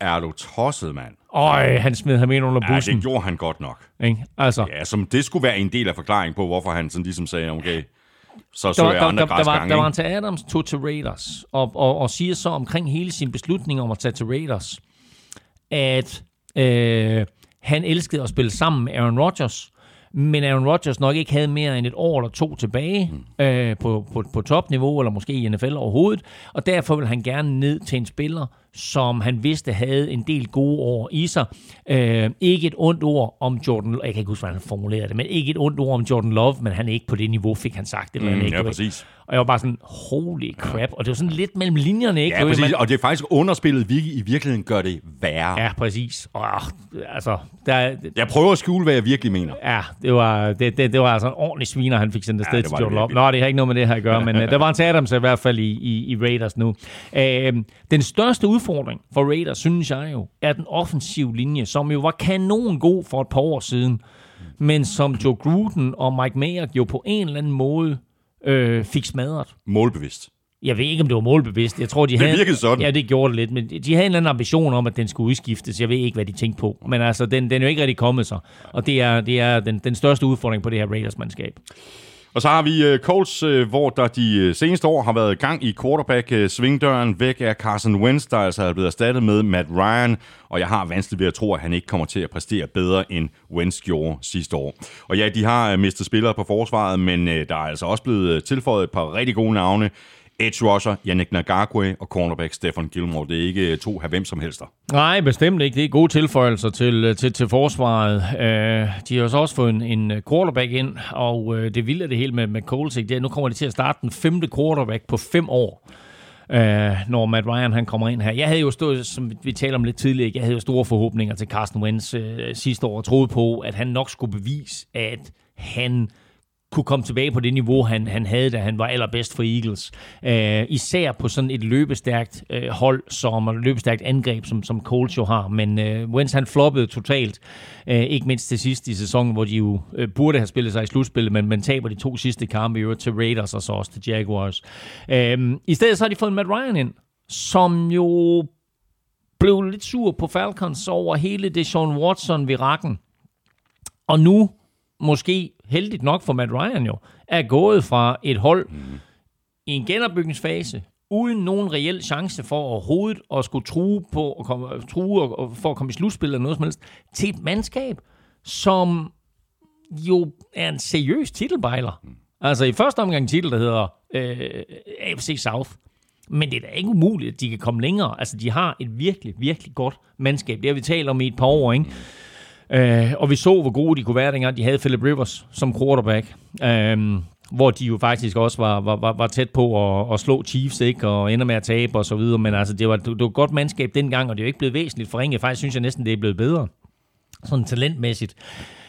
Er du tosset, mand? Øj, han smed ham ind under bussen. Ja, det gjorde han godt nok. Ikke? Altså. Ja, som det skulle være en del af forklaringen på, hvorfor han sådan ligesom sagde, okay, så så jeg andre der, der, var, der var en til Adams, tog til Raiders, og, og, og siger så omkring hele sin beslutning om at tage til Raiders, at øh, han elskede at spille sammen med Aaron Rodgers, men Aaron Rodgers nok ikke havde mere end et år eller to tilbage mm. øh, på, på, på topniveau, eller måske i NFL overhovedet, og derfor vil han gerne ned til en spiller, som han vidste havde en del gode år i sig. Øh, ikke et ondt ord om Jordan jeg kan ikke huske, hvordan han formulerede det, men ikke et ondt ord om Jordan Love, men han er ikke på det niveau, fik han sagt. Eller mm, ikke, ja, præcis. Og jeg var bare sådan, holy crap. Og det var sådan lidt mellem linjerne, ikke? Ja, præcis. Man... Og det er faktisk underspillet, vi i virkeligheden gør det værre. Ja, præcis. Og, altså, der, jeg prøver at skjule, hvad jeg virkelig mener. Ja, det var, det, det, det var altså en ordentlig sviner, han fik sendt afsted ja, til Jordan Love. Nå, det har ikke noget med det her at gøre, men uh, der var en til Adams i hvert fald i, i, i Raiders nu. Uh, den største udfordring for Raiders, synes jeg jo, er den offensive linje, som jo var kanon god for et par år siden, men som Joe Gruden og Mike Mayer jo på en eller anden måde øh, fik smadret. Målbevidst. Jeg ved ikke, om det var målbevidst. Jeg tror, de det havde, virkede sådan. Ja, det gjorde det lidt, men de havde en eller anden ambition om, at den skulle udskiftes. Jeg ved ikke, hvad de tænkte på. Men altså, den, den er jo ikke rigtig kommet sig. Og det er, det er den, den største udfordring på det her Raiders-mandskab. Og så har vi øh, Colts, øh, hvor der de øh, seneste år har været gang i quarterback-svingdøren væk er Carson Wentz, der altså er blevet erstattet med Matt Ryan, og jeg har vanskeligt ved at tro, at han ikke kommer til at præstere bedre end Wentz gjorde sidste år. Og ja, de har mistet spillere på forsvaret, men der er altså også blevet tilføjet et par rigtig gode navne edge rusher Yannick Nagakwe og cornerback Stefan Gilmore. Det er ikke øh, to af hvem som helst. Nej, bestemt ikke. Det er gode tilføjelser til, øh, til, til forsvaret. Uh, de har også fået en, en quarterback ind, og uh, det vilde det hele med, med Coles, det er, nu kommer de til at starte den femte quarterback på fem år. Uh, når Matt Ryan han kommer ind her. Jeg havde jo stået, som vi talte om lidt tidligere, jeg havde jo store forhåbninger til Carsten Wentz uh, sidste år, og troede på, at han nok skulle bevise, at han kunne komme tilbage på det niveau, han, han havde, da han var allerbedst for Eagles. Uh, især på sådan et løbestærkt uh, hold, som et løbestærkt angreb, som, som Colts jo har. Men uh, Wentz han floppede totalt, uh, ikke mindst til sidst i sæsonen, hvor de jo uh, burde have spillet sig i slutspillet, men, men taber de to sidste kampe i øvrigt til Raiders og så også til Jaguars. Uh, I stedet så har de fået Matt Ryan ind, som jo blev lidt sur på Falcons over hele det Sean Watson ved rakken. Og nu måske heldigt nok for Matt Ryan jo, er gået fra et hold mm. i en genopbygningsfase, uden nogen reel chance for overhovedet at skulle true på at komme, true og, for at komme i slutspil eller noget som helst, til et mandskab, som jo er en seriøs titelbejler. Mm. Altså i første omgang en titel, der hedder øh, AFC South. Men det er da ikke umuligt, at de kan komme længere. Altså, de har et virkelig, virkelig godt mandskab. Det har vi talt om i et par år, ikke? Øh, og vi så, hvor gode de kunne være, dengang de havde Philip Rivers som quarterback. Øh, hvor de jo faktisk også var, var, var, var tæt på at, at slå Chiefs, ikke? og ender med at tabe og så videre. Men altså, det var, det var et godt mandskab dengang, og det er jo ikke blevet væsentligt forringet. Faktisk synes jeg næsten, det er blevet bedre. Sådan talentmæssigt.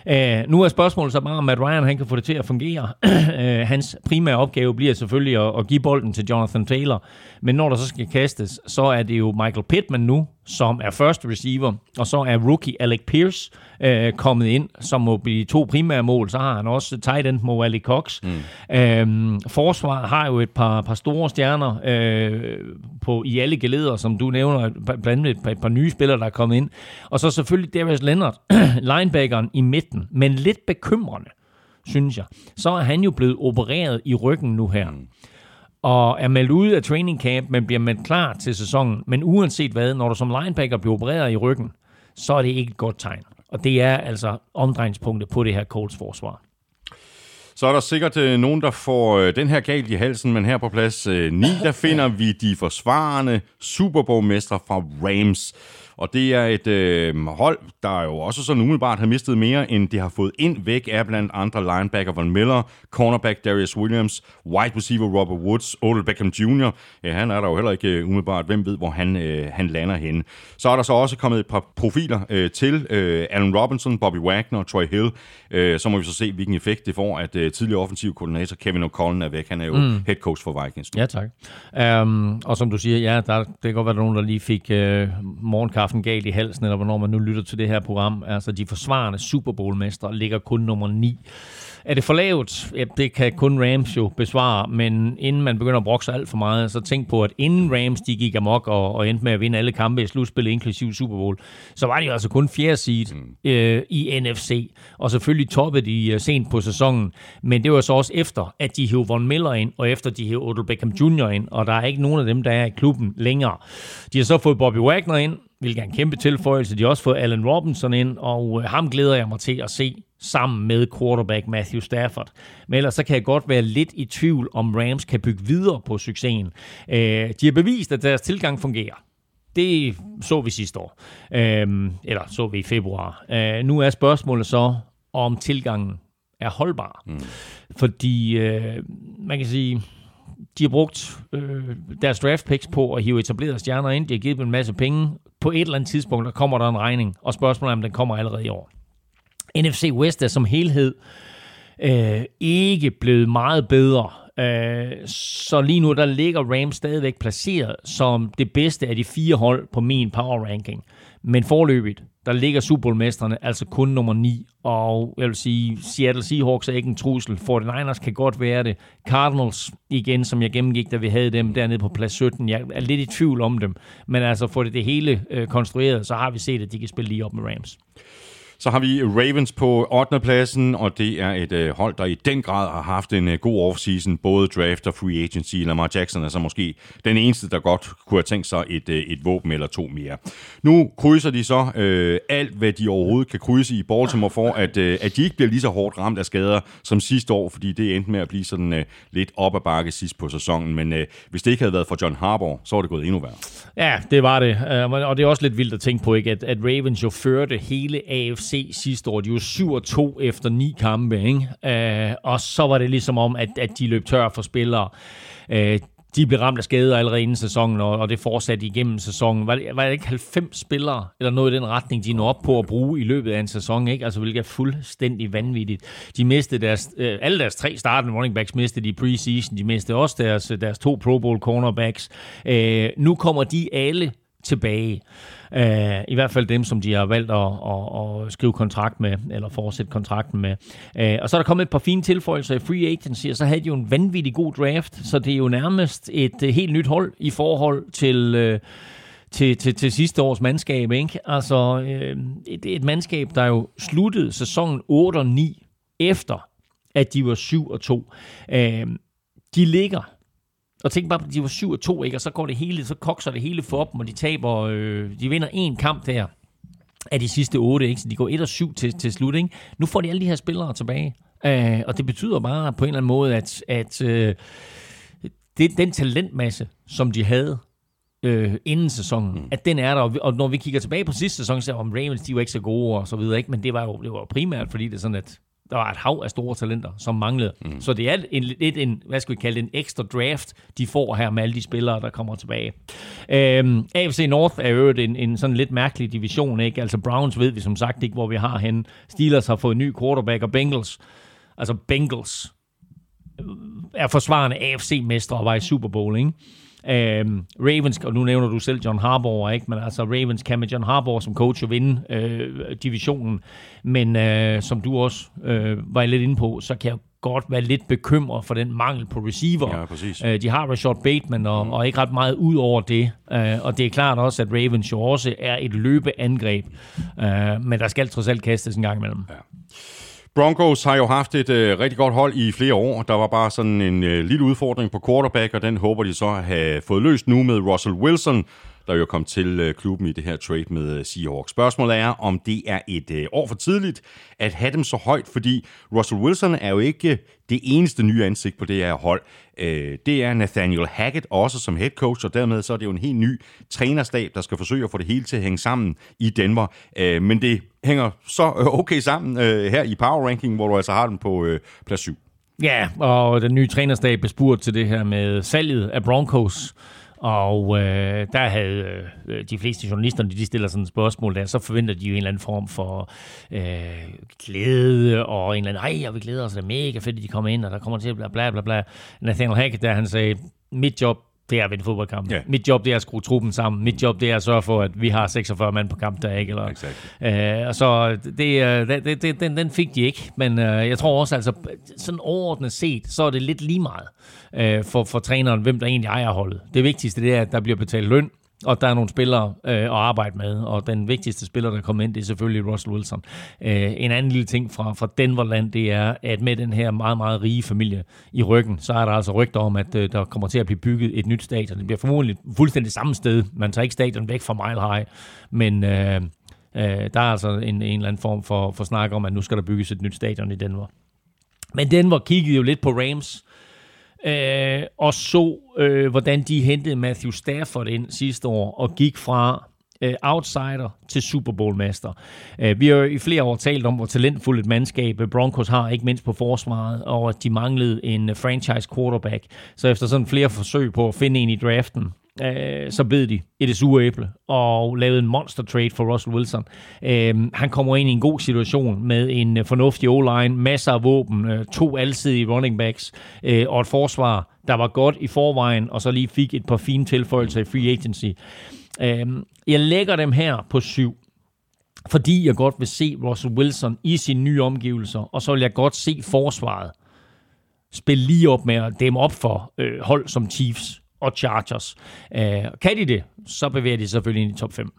Uh, nu er spørgsmålet så bare, om Matt Ryan han kan få det til at fungere. uh, hans primære opgave bliver selvfølgelig at, at give bolden til Jonathan Taylor. Men når der så skal kastes, så er det jo Michael Pittman nu, som er first receiver, og så er rookie Alec Pierce øh, kommet ind, som må blive to primære mål. Så har han også tight end Mo Ali Cox. Mm. Øhm, forsvar har jo et par, par store stjerner øh, på, i alle geleder, som du nævner, blandt andet et par, et par nye spillere, der er kommet ind. Og så selvfølgelig Darius Leonard, linebackeren i midten, men lidt bekymrende, synes jeg. Så er han jo blevet opereret i ryggen nu her. Mm og er meldt ud af training camp, men bliver meldt klar til sæsonen. Men uanset hvad, når du som linebacker bliver opereret i ryggen, så er det ikke et godt tegn. Og det er altså omdrejningspunktet på det her Colts forsvar. Så er der sikkert øh, nogen, der får øh, den her galt i halsen, men her på plads øh, 9, der finder vi de forsvarende Super Bowl-mestre fra Rams. Og det er et øh, hold, der jo også sådan umiddelbart har mistet mere, end det har fået ind væk af blandt andre linebacker Von Miller, cornerback Darius Williams, wide receiver Robert Woods, Odell Beckham Jr. Ja, han er der jo heller ikke øh, umiddelbart. Hvem ved, hvor han, øh, han lander henne. Så er der så også kommet et par profiler øh, til. Øh, Allen Robinson, Bobby Wagner og Troy Hill. Øh, så må vi så se, hvilken effekt det får, at øh, tidligere offensiv koordinator Kevin O'Connell er væk. Han er jo mm. head coach for Vikings. Ja, tak. Um, og som du siger, ja, der, det kan godt være, der nogen, der lige fik øh, morgenkaffe kaffen galt i halsen, eller hvornår man nu lytter til det her program. Altså, de forsvarende Super Bowl-mestre ligger kun nummer 9. Er det for lavt? Ja, det kan kun Rams jo besvare, men inden man begynder at brokke sig alt for meget, så tænk på, at inden Rams de gik amok og, og endte med at vinde alle kampe i slutspillet, inklusive Super Bowl, så var de altså kun fjerde seed mm. øh, i NFC, og selvfølgelig toppede de uh, sent på sæsonen, men det var så også efter, at de hævde Von Miller ind, og efter de hævde Odell Beckham Jr. ind, og der er ikke nogen af dem, der er i klubben længere. De har så fået Bobby Wagner ind, hvilket er en kæmpe tilføjelse. De har også fået Allen Robinson ind, og øh, ham glæder jeg mig til at se sammen med quarterback Matthew Stafford. Men ellers så kan jeg godt være lidt i tvivl, om Rams kan bygge videre på succesen. Øh, de har bevist, at deres tilgang fungerer. Det så vi sidste år. Øh, eller så vi i februar. Øh, nu er spørgsmålet så, om tilgangen er holdbar. Mm. Fordi øh, man kan sige, de har brugt øh, deres draft picks på at hive etablerede stjerner ind. De har givet dem en masse penge. På et eller andet tidspunkt, der kommer der en regning, og spørgsmålet er, om den kommer allerede i år. NFC West er som helhed øh, ikke blevet meget bedre. Øh, så lige nu, der ligger Rams stadigvæk placeret som det bedste af de fire hold på min power ranking. Men forløbigt, der ligger Super Bowl-mesterne altså kun nummer 9, og jeg vil sige, Seattle Seahawks er ikke en trussel. 49ers kan godt være det. Cardinals, igen, som jeg gennemgik, da vi havde dem dernede på plads 17, jeg er lidt i tvivl om dem, men altså får det det hele øh, konstrueret, så har vi set, at de kan spille lige op med Rams. Så har vi Ravens på 8. pladsen, og det er et øh, hold, der i den grad har haft en øh, god offseason, både draft og free agency. Lamar Jackson er så måske den eneste, der godt kunne have tænkt sig et, øh, et våben eller to mere. Nu krydser de så øh, alt, hvad de overhovedet kan krydse i Baltimore for, at, øh, at de ikke bliver lige så hårdt ramt af skader som sidste år, fordi det endte med at blive sådan øh, lidt op ad bakke sidst på sæsonen. Men øh, hvis det ikke havde været for John Harbaugh, så var det gået endnu værre. Ja, det var det. Øh, og det er også lidt vildt at tænke på, ikke? At, at Ravens jo førte hele AFC sidste år. De var 7-2 efter ni kampe, ikke? Øh, og så var det ligesom om, at, at de løb tør for spillere. Øh, de blev ramt af skader allerede inden sæsonen, og, og det fortsatte igennem sæsonen. Var det, var det ikke 90 spillere, eller noget i den retning, de nåede op på at bruge i løbet af en sæson, ikke? Altså, hvilket er fuldstændig vanvittigt. De mistede deres, øh, alle deres tre startende running backs mistede de preseason, de mistede også deres, deres to Pro Bowl cornerbacks. Øh, nu kommer de alle tilbage. Uh, I hvert fald dem, som de har valgt at, at, at skrive kontrakt med, eller fortsætte kontrakten med. Uh, og så er der kommet et par fine tilføjelser i free agency, og så havde de jo en vanvittig god draft, så det er jo nærmest et uh, helt nyt hold i forhold til... Uh, til, til, til sidste års mandskab. Ikke? Altså øh, et, et mandskab, der jo sluttede sæsonen 8 og 9 efter, at de var 7 og 2. Øh, de ligger og tænk bare, de var 7 og 2, ikke? og så går det hele, så kokser det hele for dem, og de taber, øh, de vinder en kamp der af de sidste 8, ikke? så de går 1 og 7 til, til slut. Ikke? Nu får de alle de her spillere tilbage, øh, og det betyder bare på en eller anden måde, at, at øh, det, den talentmasse, som de havde øh, inden sæsonen, mm. at den er der, og, når vi kigger tilbage på sidste sæson, så om Ravens, de var ikke så gode og så videre, ikke? men det var jo det var primært, fordi det er sådan, at der var et hav af store talenter, som manglede. Mm. Så det er en, lidt en, hvad skal vi kalde det, en ekstra draft, de får her med alle de spillere, der kommer tilbage. Øhm, AFC North er jo en, en sådan lidt mærkelig division, ikke? Altså Browns ved vi som sagt ikke, hvor vi har henne. Steelers har fået en ny quarterback, og Bengals, altså Bengals, er forsvarende AFC-mestre og var i Super Bowl, ikke? Øh, Ravens, og nu nævner du selv John Harbaugh, ikke? men altså Ravens kan med John Harbaugh som coach jo vinde øh, divisionen, men øh, som du også øh, var lidt inde på, så kan jeg godt være lidt bekymret for den mangel på receiver. Ja, præcis. Øh, de har Rashad Bateman, og, mm. og ikke ret meget ud over det. Øh, og det er klart også, at Ravens jo også er et løbeangreb, øh, men der skal trods alt kastes en gang imellem. Ja. Broncos har jo haft et øh, rigtig godt hold i flere år. Der var bare sådan en øh, lille udfordring på quarterback, og den håber de så at have fået løst nu med Russell Wilson, der jo kom til øh, klubben i det her trade med øh, Seahawks. Spørgsmålet er, om det er et øh, år for tidligt at have dem så højt, fordi Russell Wilson er jo ikke øh, det eneste nye ansigt på det her hold. Øh, det er Nathaniel Hackett også som head coach, og dermed så er det jo en helt ny trænerstab, der skal forsøge at få det hele til at hænge sammen i Denver. Øh, men det hænger så øh, okay sammen øh, her i Power Ranking, hvor du altså har den på øh, plads 7. Ja, og den nye trænerstab bespurgt til det her med salget af Broncos. Og øh, der havde øh, de fleste journalister, de stiller sådan et spørgsmål der, så forventer de jo en eller anden form for øh, glæde, og en eller anden, ej, jeg vi glæder os, det er mega fedt, at de kommer ind, og der kommer til at bla bla bla. Nathaniel Hackett, der han sagde, mit job, det er at vinde fodboldkamp. Yeah. Mit job, det er at skrue truppen sammen. Mit job, det er at sørge for, at vi har 46 mand på kamp, der ikke? Eller, exactly. øh, og så det, det, det, den, den fik de ikke. Men øh, jeg tror også, altså, sådan overordnet set, så er det lidt lige meget øh, for, for træneren, hvem der egentlig ejer holdet. Det vigtigste, det er, at der bliver betalt løn, og der er nogle spillere øh, at arbejde med, og den vigtigste spiller, der kommer ind, det er selvfølgelig Russell Wilson. Øh, en anden lille ting fra, fra Denverland, det er, at med den her meget, meget rige familie i ryggen, så er der altså rygter om, at øh, der kommer til at blive bygget et nyt stadion. Det bliver formodentlig fuldstændig samme sted. Man tager ikke stadion væk fra Mile High, men øh, øh, der er altså en, en eller anden form for, for snak om, at nu skal der bygges et nyt stadion i Denver. Men Denver kiggede jo lidt på Rams, øh, og så, øh, hvordan de hentede Matthew Stafford ind sidste år, og gik fra øh, outsider til Super Bowl master. Øh, vi har jo i flere år talt om, hvor talentfuldt et mandskab Broncos har, ikke mindst på forsvaret, og at de manglede en franchise quarterback. Så efter sådan flere forsøg på at finde en i draften, øh, så bed de det sure æble og lavede en monster trade for Russell Wilson. Øh, han kommer ind i en god situation med en øh, fornuftig O-line, masser af våben, øh, to alsidige running backs øh, og et forsvar, der var godt i forvejen, og så lige fik et par fine tilføjelser i free agency. Øh, jeg lægger dem her på syv fordi jeg godt vil se Russell Wilson i sine nye omgivelser, og så vil jeg godt se forsvaret spille lige op med at op for øh, hold som Chiefs og Chargers. Øh, kan de det, så bevæger de selvfølgelig ind i top 5.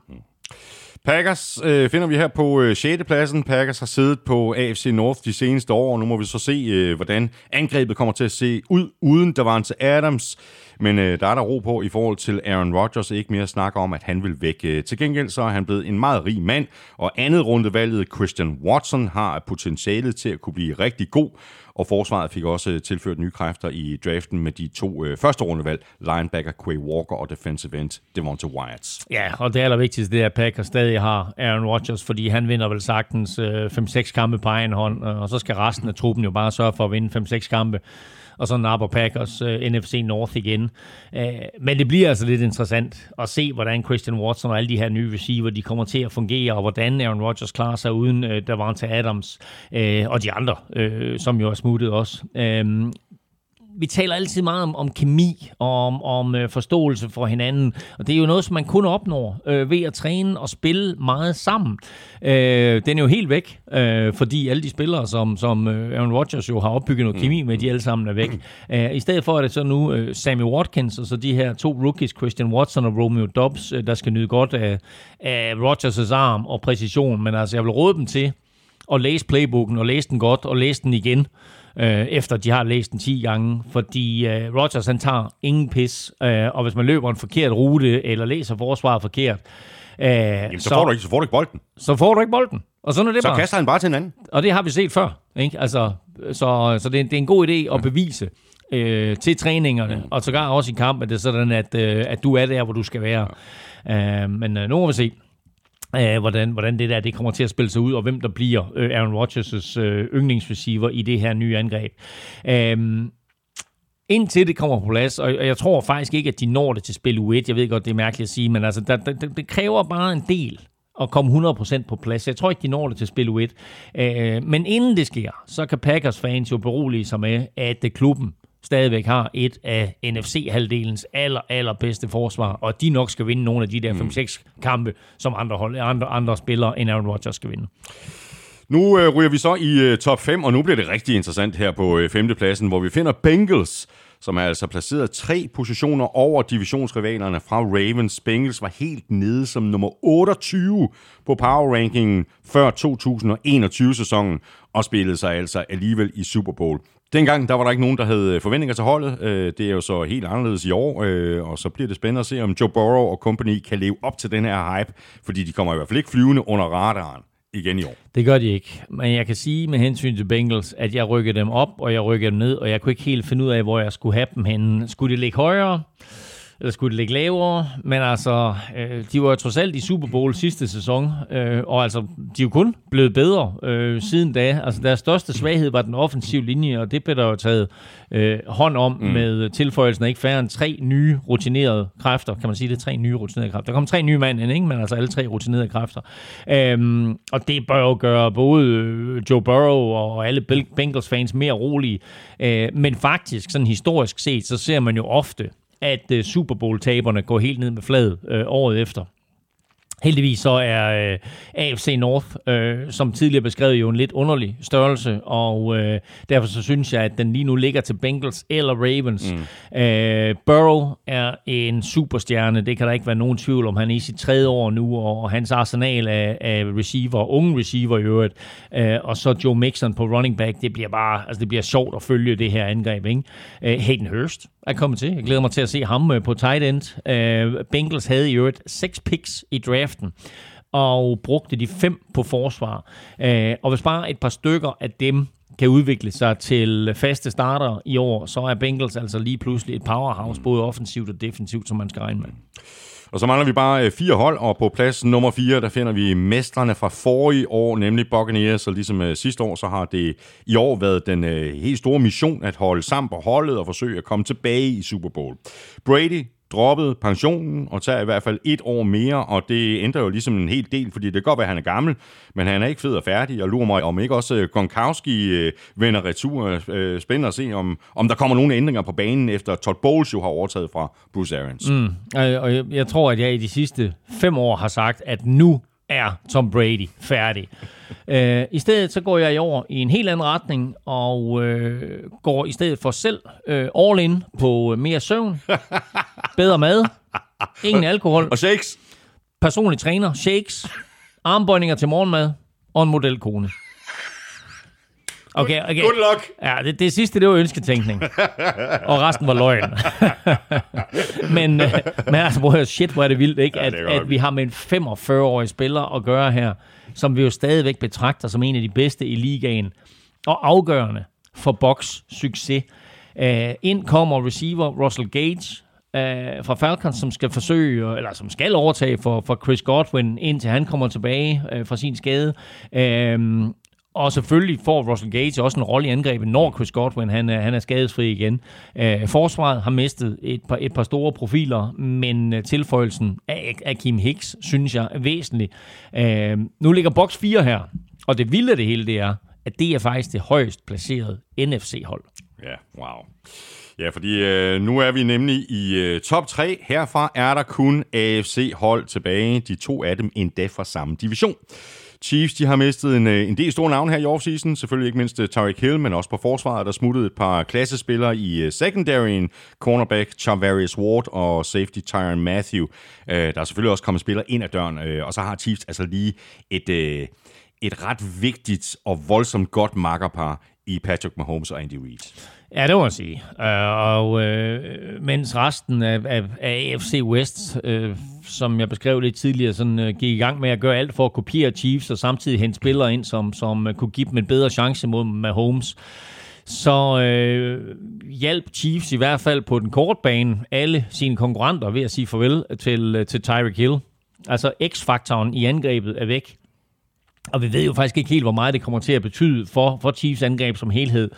Packers øh, finder vi her på øh, 6. pladsen. Packers har siddet på AFC North de seneste år, og nu må vi så se, øh, hvordan angrebet kommer til at se ud uden Davante Adams. Men øh, der er der ro på i forhold til Aaron Rodgers, ikke mere snak om, at han vil væk. Øh, til gengæld så er han blevet en meget rig mand, og andet rundevalget Christian Watson har potentialet til at kunne blive rigtig god, og forsvaret fik også øh, tilført nye kræfter i draften med de to øh, første rundevalg, linebacker Quay Walker og defensive end Devonta Wyatt. Ja, og det allervigtigste det er, at Packers stadig har Aaron Rodgers, fordi han vinder vel sagtens øh, 5-6 kampe på egen hånd, øh, og så skal resten af truppen jo bare sørge for at vinde 5-6 kampe og så napper Packers øh, uh, NFC North igen. Uh, men det bliver altså lidt interessant at se, hvordan Christian Watson og alle de her nye receiver, de kommer til at fungere, og hvordan Aaron Rodgers klarer sig uden uh, Davante Adams uh, og de andre, uh, som jo er smuttet også. Uh, vi taler altid meget om, om kemi og om, om øh, forståelse for hinanden, og det er jo noget, som man kun opnår øh, ved at træne og spille meget sammen. Øh, den er jo helt væk, øh, fordi alle de spillere, som, som øh, Aaron Rodgers jo har opbygget noget kemi med, de alle sammen er væk. Øh, I stedet for er det så nu øh, Sammy Watkins, og så de her to rookies, Christian Watson og Romeo Dobbs, øh, der skal nyde godt af, af Rodgers' arm og præcision, men altså jeg vil råde dem til at læse playbooken og læse den godt og læse den igen øh, efter de har læst den 10 gange, fordi øh, Rodgers han tager ingen pis, øh, og hvis man løber en forkert rute, eller læser forsvaret forkert, øh, Jamen, så, så, får du ikke, så får du ikke bolden. Så får du ikke bolden. Og sådan er det så bare. kaster han bare til en anden. Og det har vi set før. Ikke? Altså, så så det, er, det er en god idé at bevise øh, til træningerne, mm. og sågar også i kamp, at det er sådan, at, øh, at du er der, hvor du skal være. Ja. Øh, men øh, nu må vi se øh, hvordan, hvordan det der det kommer til at spille sig ud, og hvem der bliver øh, Aaron Rodgers' øh, yndlingsreceiver i det her nye angreb. Øh, indtil det kommer på plads, og jeg tror faktisk ikke, at de når det til spil U1. Jeg ved godt, det er mærkeligt at sige, men altså, der, der, det kræver bare en del at komme 100% på plads. Jeg tror ikke, de når det til spil U1. Øh, men inden det sker, så kan Packers fans jo berolige sig med, at klubben stadigvæk har et af NFC-halvdelens aller, aller bedste forsvar, og de nok skal vinde nogle af de der 5-6 mm. kampe, som andre, hold, andre, andre spillere end Aaron Rodgers skal vinde. Nu øh, ryger vi så i øh, top 5, og nu bliver det rigtig interessant her på øh, femtepladsen, hvor vi finder Bengals, som er altså placeret tre positioner over divisionsrivalerne fra Ravens. Bengals var helt nede som nummer 28 på power rankingen før 2021-sæsonen, og spillede sig altså alligevel i Super Bowl. Dengang der var der ikke nogen, der havde øh, forventninger til holdet. Øh, det er jo så helt anderledes i år, øh, og så bliver det spændende at se, om Joe Burrow og company kan leve op til den her hype, fordi de kommer i hvert fald ikke flyvende under radaren igen i år. Det gør de ikke. Men jeg kan sige med hensyn til Bengals, at jeg rykker dem op, og jeg rykker dem ned, og jeg kunne ikke helt finde ud af, hvor jeg skulle have dem henne. Skulle de ligge højere? Eller skulle det ligge lavere, men altså, øh, de var jo trods alt i Super Bowl sidste sæson, øh, og altså, de er jo kun blevet bedre øh, siden da. Altså, deres største svaghed var den offensive linje, og det blev der jo taget øh, hånd om mm. med tilføjelsen af ikke færre end tre nye rutinerede kræfter. Kan man sige det? Tre nye rutinerede kræfter. Der kom tre nye mand ind, ikke? men altså alle tre rutinerede kræfter. Øhm, og det bør jo gøre både øh, Joe Burrow og alle Bengals fans mere rolige. Øh, men faktisk, sådan historisk set, så ser man jo ofte, at uh, Super Bowl-taberne går helt ned med fladet uh, året efter. Heldigvis så er øh, AFC North, øh, som tidligere beskrevet, jo en lidt underlig størrelse, og øh, derfor så synes jeg, at den lige nu ligger til Bengals eller Ravens. Mm. Øh, Burrow er en superstjerne, det kan der ikke være nogen tvivl om. Han er i sit tredje år nu, og hans arsenal af, af receiver, unge receiver i øvrigt, øh, og så Joe Mixon på running back, det bliver bare, altså det bliver sjovt at følge det her angreb. Ikke? Øh, Hayden Hurst er kommet til. Jeg glæder mig til at se ham øh, på tight end. Øh, Bengals havde i øvrigt seks picks i draften, og brugte de fem på forsvar. Øh, og hvis bare et par stykker af dem kan udvikle sig til faste starter i år, så er Bengals altså lige pludselig et powerhouse, både offensivt og defensivt, som man skal regne med. Og så mangler vi bare øh, fire hold, og på plads nummer fire, der finder vi mestrene fra forrige år, nemlig Buccaneers. Og ligesom øh, sidste år, så har det i år været den øh, helt store mission at holde sammen på holdet og forsøge at komme tilbage i Super Bowl. Brady droppet pensionen og tager i hvert fald et år mere, og det ændrer jo ligesom en hel del, fordi det kan godt være, at han er gammel, men han er ikke fed og færdig, og lurer mig, om ikke også øh, Gronkowski øh, vender retur. Øh, Spændende at se, om, om der kommer nogle ændringer på banen, efter Todd Bowles jo har overtaget fra Bruce Arians. Mm, og jeg, jeg tror, at jeg i de sidste fem år har sagt, at nu er Tom Brady færdig. Uh, I stedet så går jeg i år i en helt anden retning, og uh, går i stedet for selv uh, all in på mere søvn, bedre mad, ingen alkohol. Og shakes. Personlig træner, shakes, armbøjninger til morgenmad og en modelkone. Okay, okay. Good luck. Ja, det, det sidste, det var ønsketænkning. og resten var løgn. men, øh, men altså, prøv at shit, hvor er det vildt, ikke? Ja, At, det at vi har med en 45-årig spiller at gøre her, som vi jo stadigvæk betragter som en af de bedste i ligaen, og afgørende for Boks succes. Uh, ind kommer receiver Russell Gage, uh, fra Falcons, som skal forsøge, eller som skal overtage for, for Chris Godwin, indtil han kommer tilbage uh, fra sin skade. Uh, og selvfølgelig får Russell Gage også en rolle i angrebet, når Chris Godwin han er, han er skadesfri igen. Uh, forsvaret har mistet et par, et par store profiler, men uh, tilføjelsen af, af Kim Hicks, synes jeg, er væsentlig. Uh, nu ligger box 4 her, og det vilde det hele, det er, at det er faktisk det højst placerede NFC-hold. Ja, wow. Ja, fordi øh, nu er vi nemlig i øh, top 3. Herfra er der kun AFC-hold tilbage. De to af dem endda fra samme division. Chiefs de har mistet en, øh, en del store navne her i offseason. Selvfølgelig ikke mindst øh, Tyreek Hill, men også på forsvaret. Der smuttede et par klassespillere i øh, secondaryen. Cornerback Charvarius Ward og safety Tyron Matthew. Der er selvfølgelig også kommet spillere ind ad døren. Og så har Chiefs altså lige et, et ret vigtigt og voldsomt godt makkerpar i Patrick Mahomes og Andy Reid. Ja, det må man sige. Uh, og øh, mens resten af, af, af AFC West, øh, som jeg beskrev lidt tidligere, sådan, øh, gik i gang med at gøre alt for at kopiere Chiefs, og samtidig hente spillere ind, som, som øh, kunne give dem en bedre chance mod Mahomes, så øh, hjalp Chiefs i hvert fald på den korte bane alle sine konkurrenter ved at sige farvel til, øh, til Tyreek Hill. Altså X-faktoren i angrebet er væk. Og vi ved jo faktisk ikke helt, hvor meget det kommer til at betyde for, for Chiefs angreb som helhed.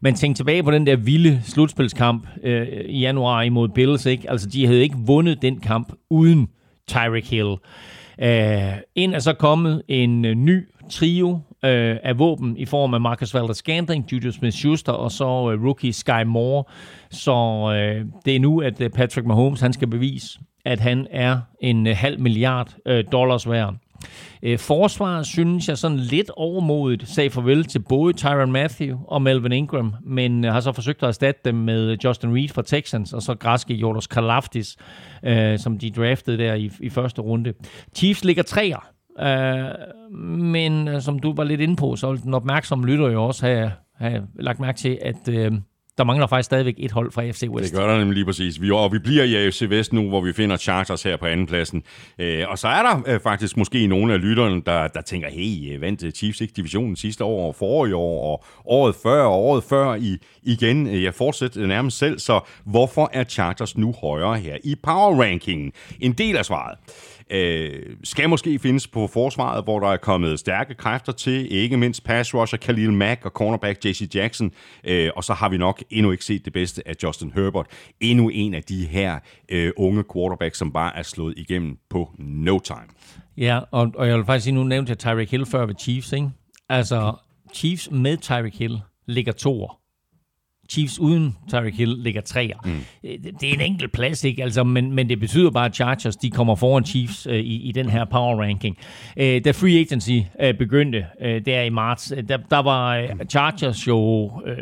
Men tænk tilbage på den der vilde slutspilskamp øh, i januar imod Bills. Ikke? Altså, de havde ikke vundet den kamp uden Tyreek Hill. Øh, ind er så kommet en øh, ny trio øh, af våben i form af Marcus Valder-Scantling, Juju Smith-Schuster og så øh, rookie Sky Moore. Så øh, det er nu, at øh, Patrick Mahomes han skal bevise, at han er en øh, halv milliard øh, dollars værd. Øh, forsvaret synes jeg sådan lidt overmodigt sagde farvel til både Tyron Matthew og Melvin Ingram, men øh, har så forsøgt at erstatte dem med øh, Justin Reed fra Texans, og så græske Jordos Kalafdis, øh, som de draftede der i, i første runde. Chiefs ligger treer, øh, men øh, som du var lidt inde på, så vil den opmærksomme lytter jo også have, have lagt mærke til, at øh, der mangler faktisk stadigvæk et hold fra AFC West. Det gør der nemlig lige præcis. Vi, og vi bliver i AFC Vest nu, hvor vi finder Chargers her på andenpladsen. Øh, og så er der øh, faktisk måske nogle af lytterne, der, der tænker, hey, vandt Chiefs ikke divisionen sidste år, og forrige år, og året før, og året før i, igen. Øh, Jeg fortsætter nærmest selv, så hvorfor er Chargers nu højere her i power rankingen? En del af svaret øh, skal måske findes på forsvaret, hvor der er kommet stærke kræfter til, ikke mindst pass rusher Khalil Mack og cornerback JC Jackson, øh, og så har vi nok endnu ikke set det bedste af Justin Herbert. Endnu en af de her øh, unge quarterbacks, som bare er slået igennem på no time. Ja, og, og jeg vil faktisk sige, nu nævnte jeg Tyreek Hill før ved Chiefs, ikke? Altså, Chiefs med Tyreek Hill ligger toer. Chiefs uden Tyreek Hill ligger treer. Mm. Det er en enkelt plads, ikke? Altså, men, men det betyder bare, at Chargers de kommer foran Chiefs øh, i, i den her power ranking. Øh, da free agency øh, begyndte øh, der i marts, øh, der, der var øh, Chargers jo øh,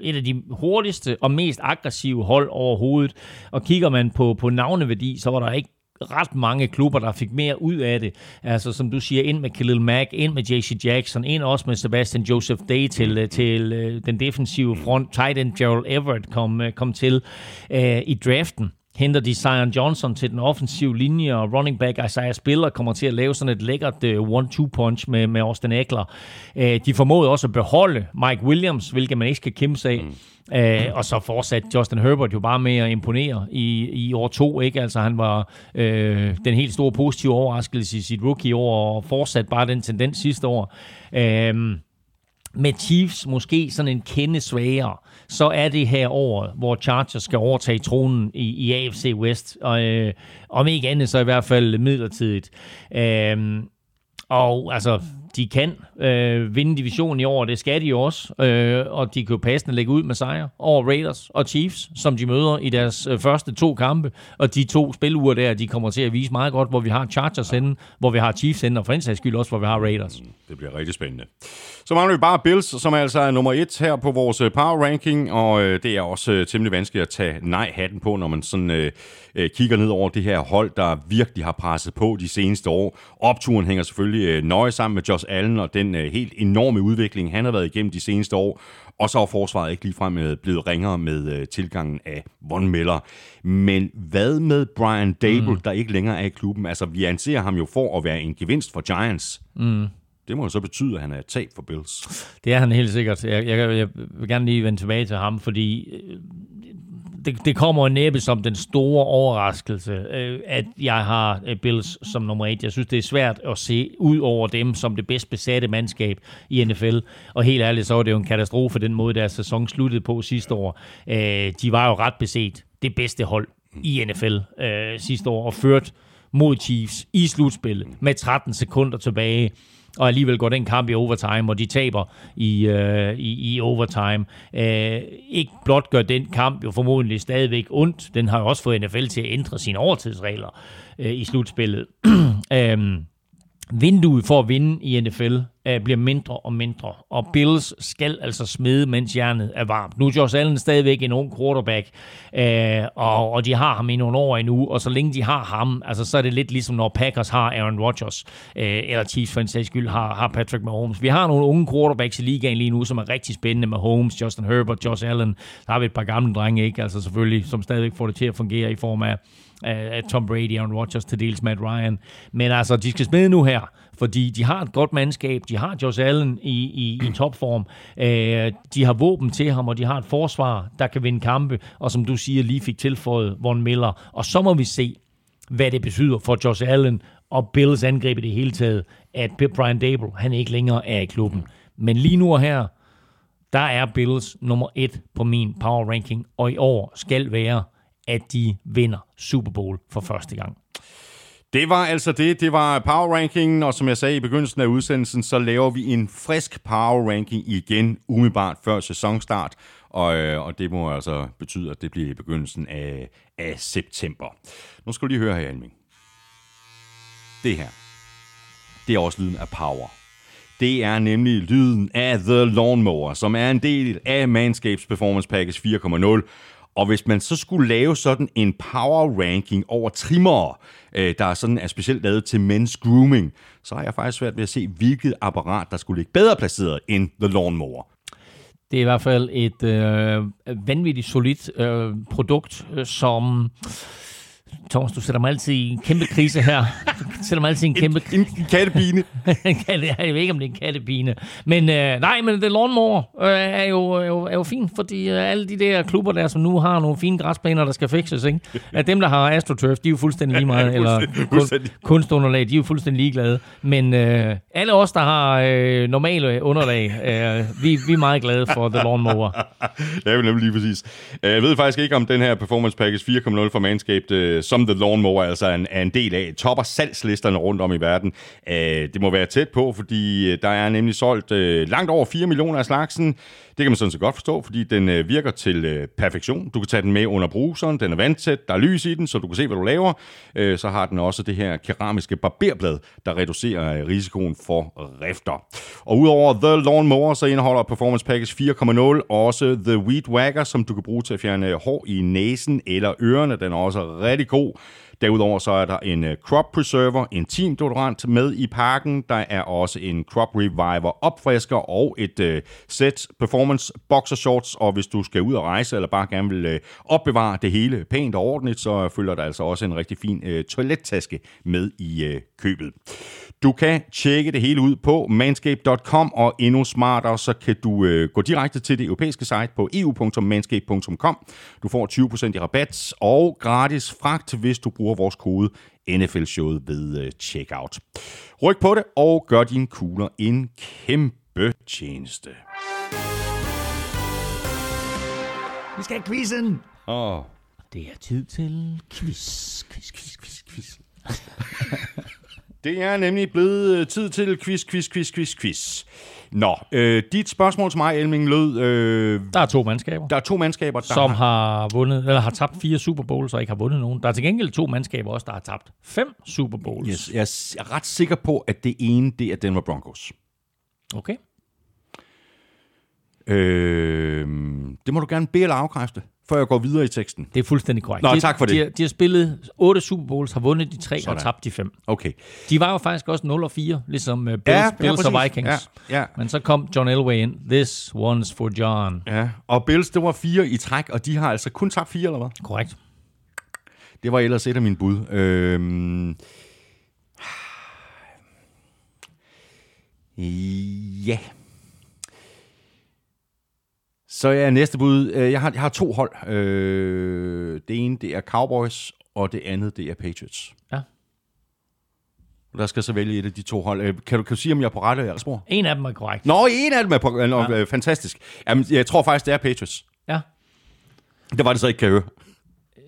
et af de hurtigste og mest aggressive hold overhovedet. Og kigger man på, på navneværdi, så var der ikke ret mange klubber, der fik mere ud af det. Altså, som du siger, ind med Khalil Mack, ind med JC Jackson, ind også med Sebastian Joseph Day til, øh, til uh, den defensive front. Tight end Gerald Everett kom, uh, kom til uh, i draften henter de Zion Johnson til den offensive linje, og running back Isaiah Spiller kommer til at lave sådan et lækkert uh, one-two-punch med, med Austin Eckler. Uh, de formåede også at beholde Mike Williams, hvilket man ikke skal kæmpe sig af. Mm. Uh, og så fortsat Justin Herbert jo bare med at imponere i, i år to. Ikke? Altså, han var øh, den helt store positive overraskelse i sit rookie-år, og fortsat bare den tendens sidste år. Øh, med Chiefs måske sådan en kende svagere, så er det her år, hvor Chargers skal overtage tronen i, i AFC West. Og, øh, om ikke andet, så i hvert fald midlertidigt. Øh, og altså, de kan øh, vinde divisionen i år, det skal de også, øh, og de kan jo passende lægge ud med sejre over Raiders og Chiefs, som de møder i deres øh, første to kampe, og de to spiluger der, de kommer til at vise meget godt, hvor vi har Chargers henne, hvor vi har Chiefs henne, og for en sags skyld også, hvor vi har Raiders. Mm, det bliver rigtig spændende. Så mangler vi bare Bills, som er altså er nummer et her på vores øh, power ranking, og øh, det er også øh, temmelig vanskeligt at tage nej-hatten på, når man sådan øh, øh, kigger ned over det her hold, der virkelig har presset på de seneste år. Opturen hænger selvfølgelig øh, nøje sammen med Josh Allen og den øh, helt enorme udvikling, han har været igennem de seneste år. Og så er forsvaret ikke ligefrem øh, blevet ringere med øh, tilgangen af Von Miller. Men hvad med Brian Dable, mm. der ikke længere er i klubben? Altså, vi anser ham jo for at være en gevinst for Giants. Mm. Det må jo så betyde, at han er et tab for Bills. Det er han helt sikkert. Jeg, jeg, jeg vil gerne lige vende tilbage til ham, fordi øh, det, det kommer næppe som den store overraskelse, øh, at jeg har øh, Bills som nummer et. Jeg synes, det er svært at se ud over dem som det bedst besatte mandskab i NFL. Og helt ærligt, så var det jo en katastrofe, den måde, deres sæson sluttede på sidste år. Øh, de var jo ret beset det bedste hold i NFL øh, sidste år, og ført mod Chiefs i slutspillet med 13 sekunder tilbage og alligevel går den kamp i overtime, og de taber i, øh, i, i overtime. Øh, ikke blot gør den kamp jo formodentlig stadigvæk ondt, den har jo også fået NFL til at ændre sine overtidsregler øh, i slutspillet. øh, vinduet for at vinde i NFL øh, bliver mindre og mindre, og Bills skal altså smide, mens jernet er varmt. Nu er Josh Allen stadigvæk en ung quarterback, øh, og, og de har ham i nogle år endnu, og så længe de har ham, altså, så er det lidt ligesom når Packers har Aaron Rodgers, øh, eller Chiefs for en sags skyld har, har Patrick Mahomes. Vi har nogle unge quarterbacks i ligaen lige nu, som er rigtig spændende med Holmes, Justin Herbert, Josh Allen. Der har vi et par gamle drenge, ikke? Altså selvfølgelig, som stadigvæk får det til at fungere i form af af Tom Brady, Aaron Rodgers, til dels Matt Ryan. Men altså, de skal smide nu her, fordi de har et godt mandskab, de har Josh Allen i, i, i topform, øh, de har våben til ham, og de har et forsvar, der kan vinde kampe, og som du siger, lige fik tilføjet Von Miller. Og så må vi se, hvad det betyder for Josh Allen og Bills angreb i det hele taget, at Brian Dable, han ikke længere er i klubben. Men lige nu og her, der er Bills nummer et på min power ranking, og i år skal være at de vinder Super Bowl for første gang. Det var altså det. Det var power rankingen, og som jeg sagde i begyndelsen af udsendelsen, så laver vi en frisk power ranking igen umiddelbart før sæsonstart. Og, øh, og det må altså betyde, at det bliver i begyndelsen af, af september. Nu skal du lige høre her, Alming. Det her, det er også lyden af power. Det er nemlig lyden af The Lawnmower, som er en del af Manscapes Performance Package 4.0. Og hvis man så skulle lave sådan en power ranking over trimmer, øh, der er sådan er specielt lavet til men's grooming, så har jeg faktisk svært ved at se, hvilket apparat, der skulle ligge bedre placeret end The Lawnmower. Det er i hvert fald et øh, vanvittigt solidt øh, produkt, øh, som Thomas, du sætter mig altid i en kæmpe krise her. Du sætter mig altid i en kæmpe krise. En, en kattepine. jeg ved ikke, om det er en kattepine. Men øh, nej, men det lawnmower øh, er, jo, er, jo, er jo fint, fordi øh, alle de der klubber der, som nu har nogle fine græsplæner, der skal fikses, ikke? At dem, der har AstroTurf, de er jo fuldstændig lige meget, eller kun, kunstunderlag, de er jo fuldstændig ligeglade. Men øh, alle os, der har øh, normale underlag, øh, vi, vi er meget glade for The Lawnmower. det er jo nemlig lige præcis. Jeg ved faktisk ikke, om den her Performance Package 4.0 for Manscaped øh, som The Lawnmower altså er en, er en del af, topper salgslisterne rundt om i verden. Øh, det må være tæt på, fordi øh, der er nemlig solgt øh, langt over 4 millioner af slagsen. Det kan man sådan set godt forstå, fordi den øh, virker til øh, perfektion. Du kan tage den med under bruseren, den er vandtæt, der er lys i den, så du kan se, hvad du laver. Øh, så har den også det her keramiske barberblad, der reducerer øh, risikoen for rifter. Og udover The Lawnmower, så indeholder Performance Package 4.0 også The Weed Wagger, som du kan bruge til at fjerne hår i næsen eller ørerne. Den er også rigtig god. Derudover så er der en øh, Crop Preserver, en Team deodorant med i pakken. Der er også en Crop Reviver opfrisker og et uh, sæt Performance Boxer Shorts. Og hvis du skal ud og rejse, eller bare gerne vil uh, opbevare det hele pænt og ordentligt, så følger der altså også en rigtig fin uh, toilettaske med i uh, købet. Du kan tjekke det hele ud på manscape.com, og endnu smartere, så kan du øh, gå direkte til det europæiske site på eu.manscape.com. Du får 20% i rabat og gratis fragt, hvis du bruger vores kode NFL-showet ved øh, checkout. Ryk på det og gør dine kugler en kæmpe tjeneste. Vi skal have quizzen! Åh. Oh. Det er tid til quiz, quiz, quiz, quiz, quiz. Det er nemlig blevet øh, tid til quiz, quiz, quiz, quiz, quiz. Nå, øh, dit spørgsmål til mig, Elming, lød... Øh, Der er to mandskaber, der er to mandskaber, der som har vundet, eller har tabt fire Super Bowls og ikke har vundet nogen. Der er til gengæld to mandskaber også, der har tabt fem Super Bowls. Yes, jeg er ret sikker på, at det ene, det er Denver Broncos. Okay. Øh, det må du gerne bede eller afkræfte, før jeg går videre i teksten. Det er fuldstændig korrekt. Nå, de, tak for det. De, har- de har spillet otte Super Bowls, har vundet de tre Sådan. og tabt de fem. Okay. De var jo faktisk også 0 og 4, ligesom uh, Bills, Ja, ja, ja, Bills og. Vikings. Ja, ja. Men så kom John Elway ind. This one's for John. Ja, og Bills, det var fire i træk, og de har altså kun tabt fire, eller hvad? Korrekt. Det var ellers et af mine bud. Øhm... Ja. Så er næste bud. øh, Jeg har, jeg har to hold. Øh, det ene, det er Cowboys, og det andet, det er Patriots. Ja. Der skal så vælge et af de to hold. Øh, Kan du, kan du sige, om jeg er på rette spor? En af dem er korrekt. Nå, en af dem er på... Nå, ja. fantastisk. Jamen, jeg tror faktisk, det er Patriots. Ja. Det var det så ikke, kan jeg høre.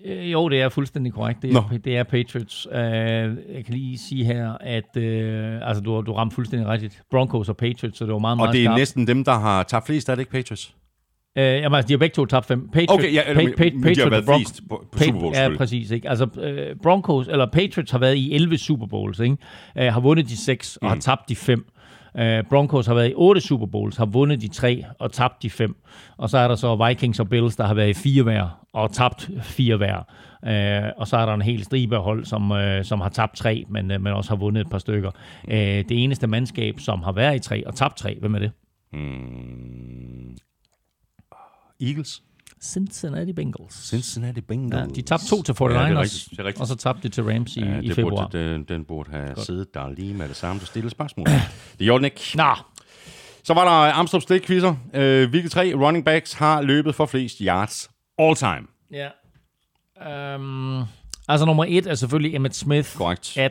Øh, Jo, det er fuldstændig korrekt. Det Nå. er, det er Patriots. Uh, jeg kan lige sige her, at uh, altså, du, du ramte fuldstændig rigtigt. Broncos og Patriots, så det var meget, meget Og det er skarpt. næsten dem, der har tabt flest, er det ikke Patriots? Uh, jamen, altså, de har begge to tabt fem. Patriots, Okay, ja, eller, men- men de har været flest på- på Pa- Super Bowl, Ja, præcis. Ikke? Altså, uh, Broncos, eller Patriots har været i 11 Super Bowls, ikke? Uh, har vundet de 6 og Mm. har tabt de 5. Uh, Broncos har været i 8 Super Bowls, har vundet de 3 og tabt de 5. Og så er der så Vikings og Bills, der har været i 4 hver og tabt 4 hver. Uh, og så er der en hel stribe af hold, som, uh, som har tabt 3, men, uh, men også har vundet et par stykker. Uh, det eneste mandskab, som har været i 3 og tabt 3, hvem er det? Eagles? Cincinnati Bengals. Cincinnati Bengals. Ja, de tabte to til 49ers, Ja, det er rigtigt. Det er rigtigt. og så tabte de til Rams i, ja, i det februar. Burde, den, den burde have Godt. siddet der lige med det samme, du stillede spørgsmål. det gjorde den ikke. Nå, Så var der Amstrup Stik quizzer. Øh, hvilke tre running backs har løbet for flest yards all time? ja. Um, altså nummer et er selvfølgelig Emmett Smith. Korrekt. 18.200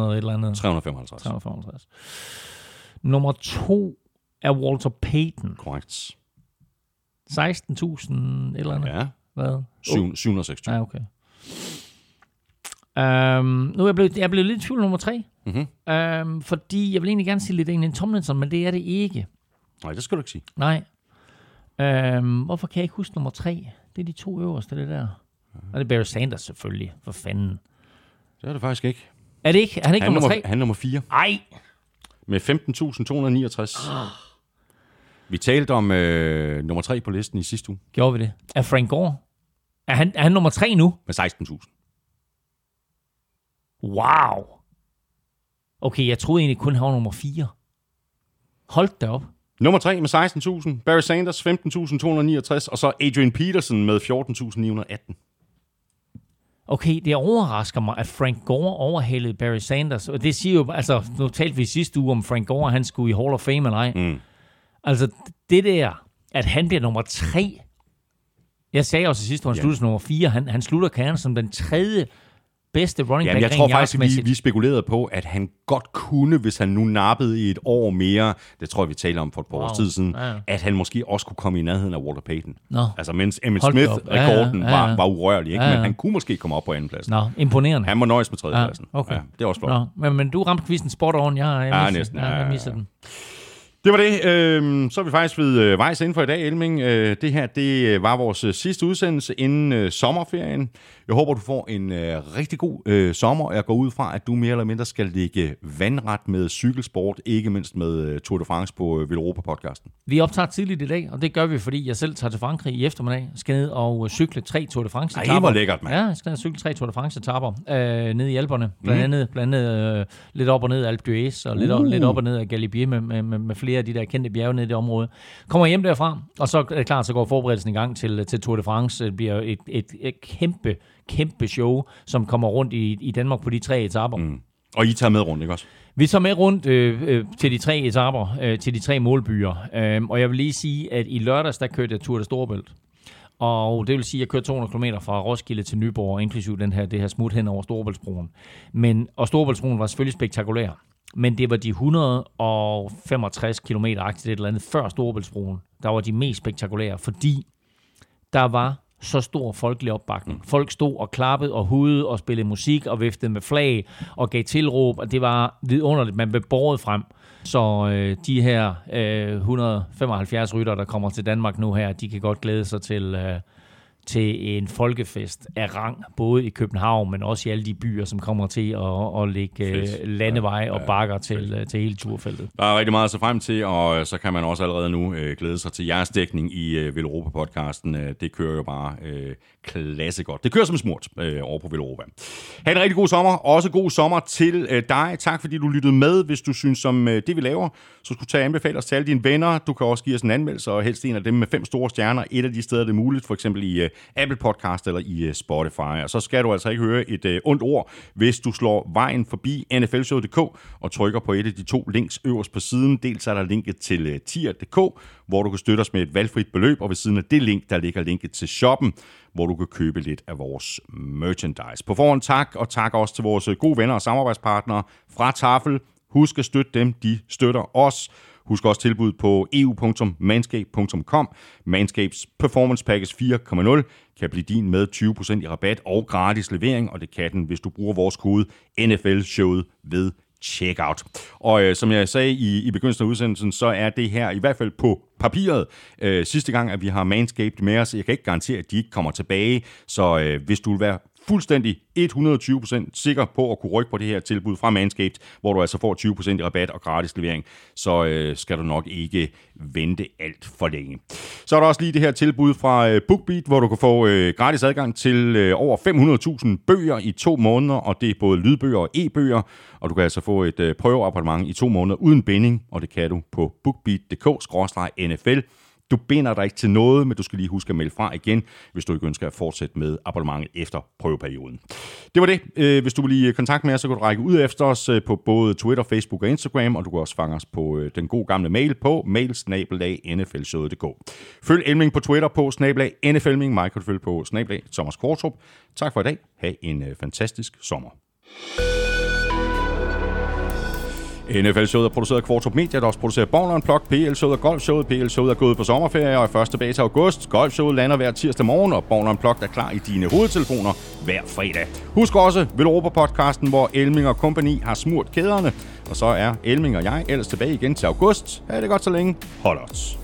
et eller andet. 355. 355. Nummer to er Walter Payton. Korrekt. 16.000 et eller andet. Ja. Hvad? Syv- 726. Ja, okay. Um, nu er jeg blevet, jeg er blevet lidt i tvivl nummer tre. Mhm. Um, fordi jeg vil egentlig gerne sige lidt en Tomlinson, men det er det ikke. Nej, det skal du ikke sige. Nej. Um, hvorfor kan jeg ikke huske nummer tre? Det er de to øverste, det der. Og det er Barry Sanders selvfølgelig, for fanden. Det er det faktisk ikke. Er det ikke? Er han ikke Han er nummer nummer, tre? han er nummer 4 Ej! med 15.269. Vi talte om øh, nummer 3 på listen i sidste uge Gjorde vi det? Er Frank Gore? Er han, er han nummer tre nu? med 16.000. Wow! Okay, jeg troede egentlig kun, han var nummer 4. Hold da op. Nummer 3 med 16.000. Barry Sanders 15.269. Og så Adrian Peterson med 14.918. Okay, det overrasker mig, at Frank Gore overhalede Barry Sanders. Og det siger jo, altså, nu talte vi sidste uge om Frank Gore, han skulle i Hall of Fame eller ej. Mm. Altså, det der, at han bliver nummer tre. Jeg sagde også sidste år, han Ja. slutter som nummer fire. Han, han slutter kernen som den tredje bedste running back. jeg tror faktisk, vi, vi spekulerede på, at han godt kunne, hvis han nu nappede i et år mere, det tror jeg, vi talte om for et par wow. Års tid siden, Ja. at han måske også kunne komme i nærheden af Walter Payton. Nå. Altså, mens Emmitt. Smith-rekorden Ja, ja, ja, var, ja. var urørlig, ikke? Ja, ja. men han kunne måske komme op på andenpladsen. Nå, imponerende. Han må nøjes med tredjepladsen. Ja, okay. Ja, det er også flot. Nå, men, men du ramte quizzen spot on. Jeg, jeg Ja, næsten. Ja, Ja, jeg ja, missede ja. den. Det var det. Øhm, så er vi faktisk ved øh, vejs inden for i dag, Elming. Øh, det her det øh, var vores øh, sidste udsendelse inden øh, sommerferien. Jeg håber, du får en øh, rigtig god øh, sommer, og jeg går ud fra, at du mere eller mindre skal ligge vandret med cykelsport, ikke mindst med øh, Tour de France på øh, Villeuropa-podcasten. Vi optager tidligt i dag, og det gør vi, fordi jeg selv tager til Frankrig i eftermiddag. Skal ned og øh, cykle tre Tour de France Ej, etaper. hvor lækkert, mand. Ja, jeg skal ned og cykle tre Tour de France etapper øh, ned i Alperne. Blandt andet, blandt andet øh, lidt op og ned af Alpe d'Huez, og lidt, op, Uh. lidt op og ned af Galibier med, med, med, med, flere af de der kendte bjerge nede i det område. Kommer hjem derfra, og så er det klart, så går forberedelsen i gang til, til Tour de France. Det bliver et, et, et kæmpe, kæmpe show, som kommer rundt i, i Danmark på de tre etapper. Mm. Og I tager med rundt, ikke også? Vi tager med rundt øh, øh, til de tre etaper, øh, til de tre målbyer. Øh, og jeg vil lige sige, at i lørdags, der kørte jeg Tour de Storebælt. Og det vil sige, at jeg kørte 200 km fra Roskilde til Nyborg, inklusive den her, det her smut hen over Storebæltsbroen. Men, og Storebæltsbroen var selvfølgelig spektakulær. Men det var de 165 km aktivt et eller andet før Storebæltsbroen, der var de mest spektakulære, fordi der var så stor folkelig opbakning. Folk stod og klappede og hudede og spillede musik og viftede med flag og gav tilråb, og det var vidunderligt. Man blev båret frem. Så øh, de her øh, 175 rytter, der kommer til Danmark nu her, de kan godt glæde sig til, øh, til en folkefest af rang, både i København, men også i alle de byer, som kommer til at, at lægge øh, landevej og bakker til, øh, til hele turfeltet. Der er rigtig meget at se frem til, og så kan man også allerede nu øh, glæde sig til jeres dækning i øh, Velropa-podcasten. Øh, det kører jo bare øh, klasse godt. Det kører som smurt øh, over på Velropa. Ha' en rigtig god sommer. Også god sommer til øh, dig. Tak fordi du lyttede med. Hvis du synes om øh, det, vi laver, så skulle du tage anbefale os til alle dine venner. Du kan også give os en anmeldelse, og helst en af dem med fem store stjerner. Et af de steder, det er muligt, for eksempel i øh, Øh, Apple Podcast eller i øh, Spotify. Og så skal du altså ikke høre et øh, ondt ord, hvis du slår vejen forbi nflshow.dk og trykker på et af de to links øverst på siden. Dels er der linket til tier.dk, hvor du kan støtte os med et valgfrit beløb, og ved siden af det link, der ligger linket til shoppen, hvor du kan købe lidt af vores merchandise. På forhånd tak, og tak også til vores gode venner og samarbejdspartnere fra Tafel. Husk at støtte dem, de støtter os. Husk også tilbud på eu.manscape.com. Manscapes Performance Package 4.0 kan blive din med 20% i rabat og gratis levering, og det kan den, hvis du bruger vores kode NFL-showet ved checkout. Og øh, som jeg sagde i, i begyndelsen af udsendelsen, så er det her i hvert fald på papiret øh, sidste gang, at vi har Manscaped med os. Jeg kan ikke garantere, at de ikke kommer tilbage, så øh, hvis du vil være fuldstændig 120% sikker på at kunne rykke på det her tilbud fra Manscaped, hvor du altså får 20% i rabat og gratis levering, så øh, skal du nok ikke vente alt for længe. Så er der også lige det her tilbud fra øh, BookBeat, hvor du kan få øh, gratis adgang til øh, over 500.000 bøger i to måneder, og det er både lydbøger og e-bøger, og du kan altså få et øh, prøveabonnement i to måneder uden binding, og det kan du på bookbeat.dk-nfl. Du binder dig ikke til noget, men du skal lige huske at melde fra igen, hvis du ikke ønsker at fortsætte med abonnementet efter prøveperioden. Det var det. Øh, hvis du vil i øh, kontakt med os, så kan du række ud efter os øh, på både Twitter, Facebook og Instagram, og du kan også fange os på den gode gamle mail på mailsnabelag.nflshowet.dk. Følg Elming på Twitter på snabelag NFLming, mig kan du følge på snabelag Thomas Kortrup. Tak for i dag. Ha' en fantastisk sommer. NFL-showet er produceret af Kvartrup Media, der også producerer Born Unplugged, PL-showet og Golf-showet. PL-showet er gået på sommerferie og er først tilbage til august. Golf-showet lander hver tirsdag morgen, og Born Unplugged er klar i dine hovedtelefoner hver fredag. Husk også Velropa-podcasten, hvor Elming og kompagni har smurt kæderne. Og så er Elming og jeg ellers tilbage igen til august. Ha' det godt så længe. Hold os.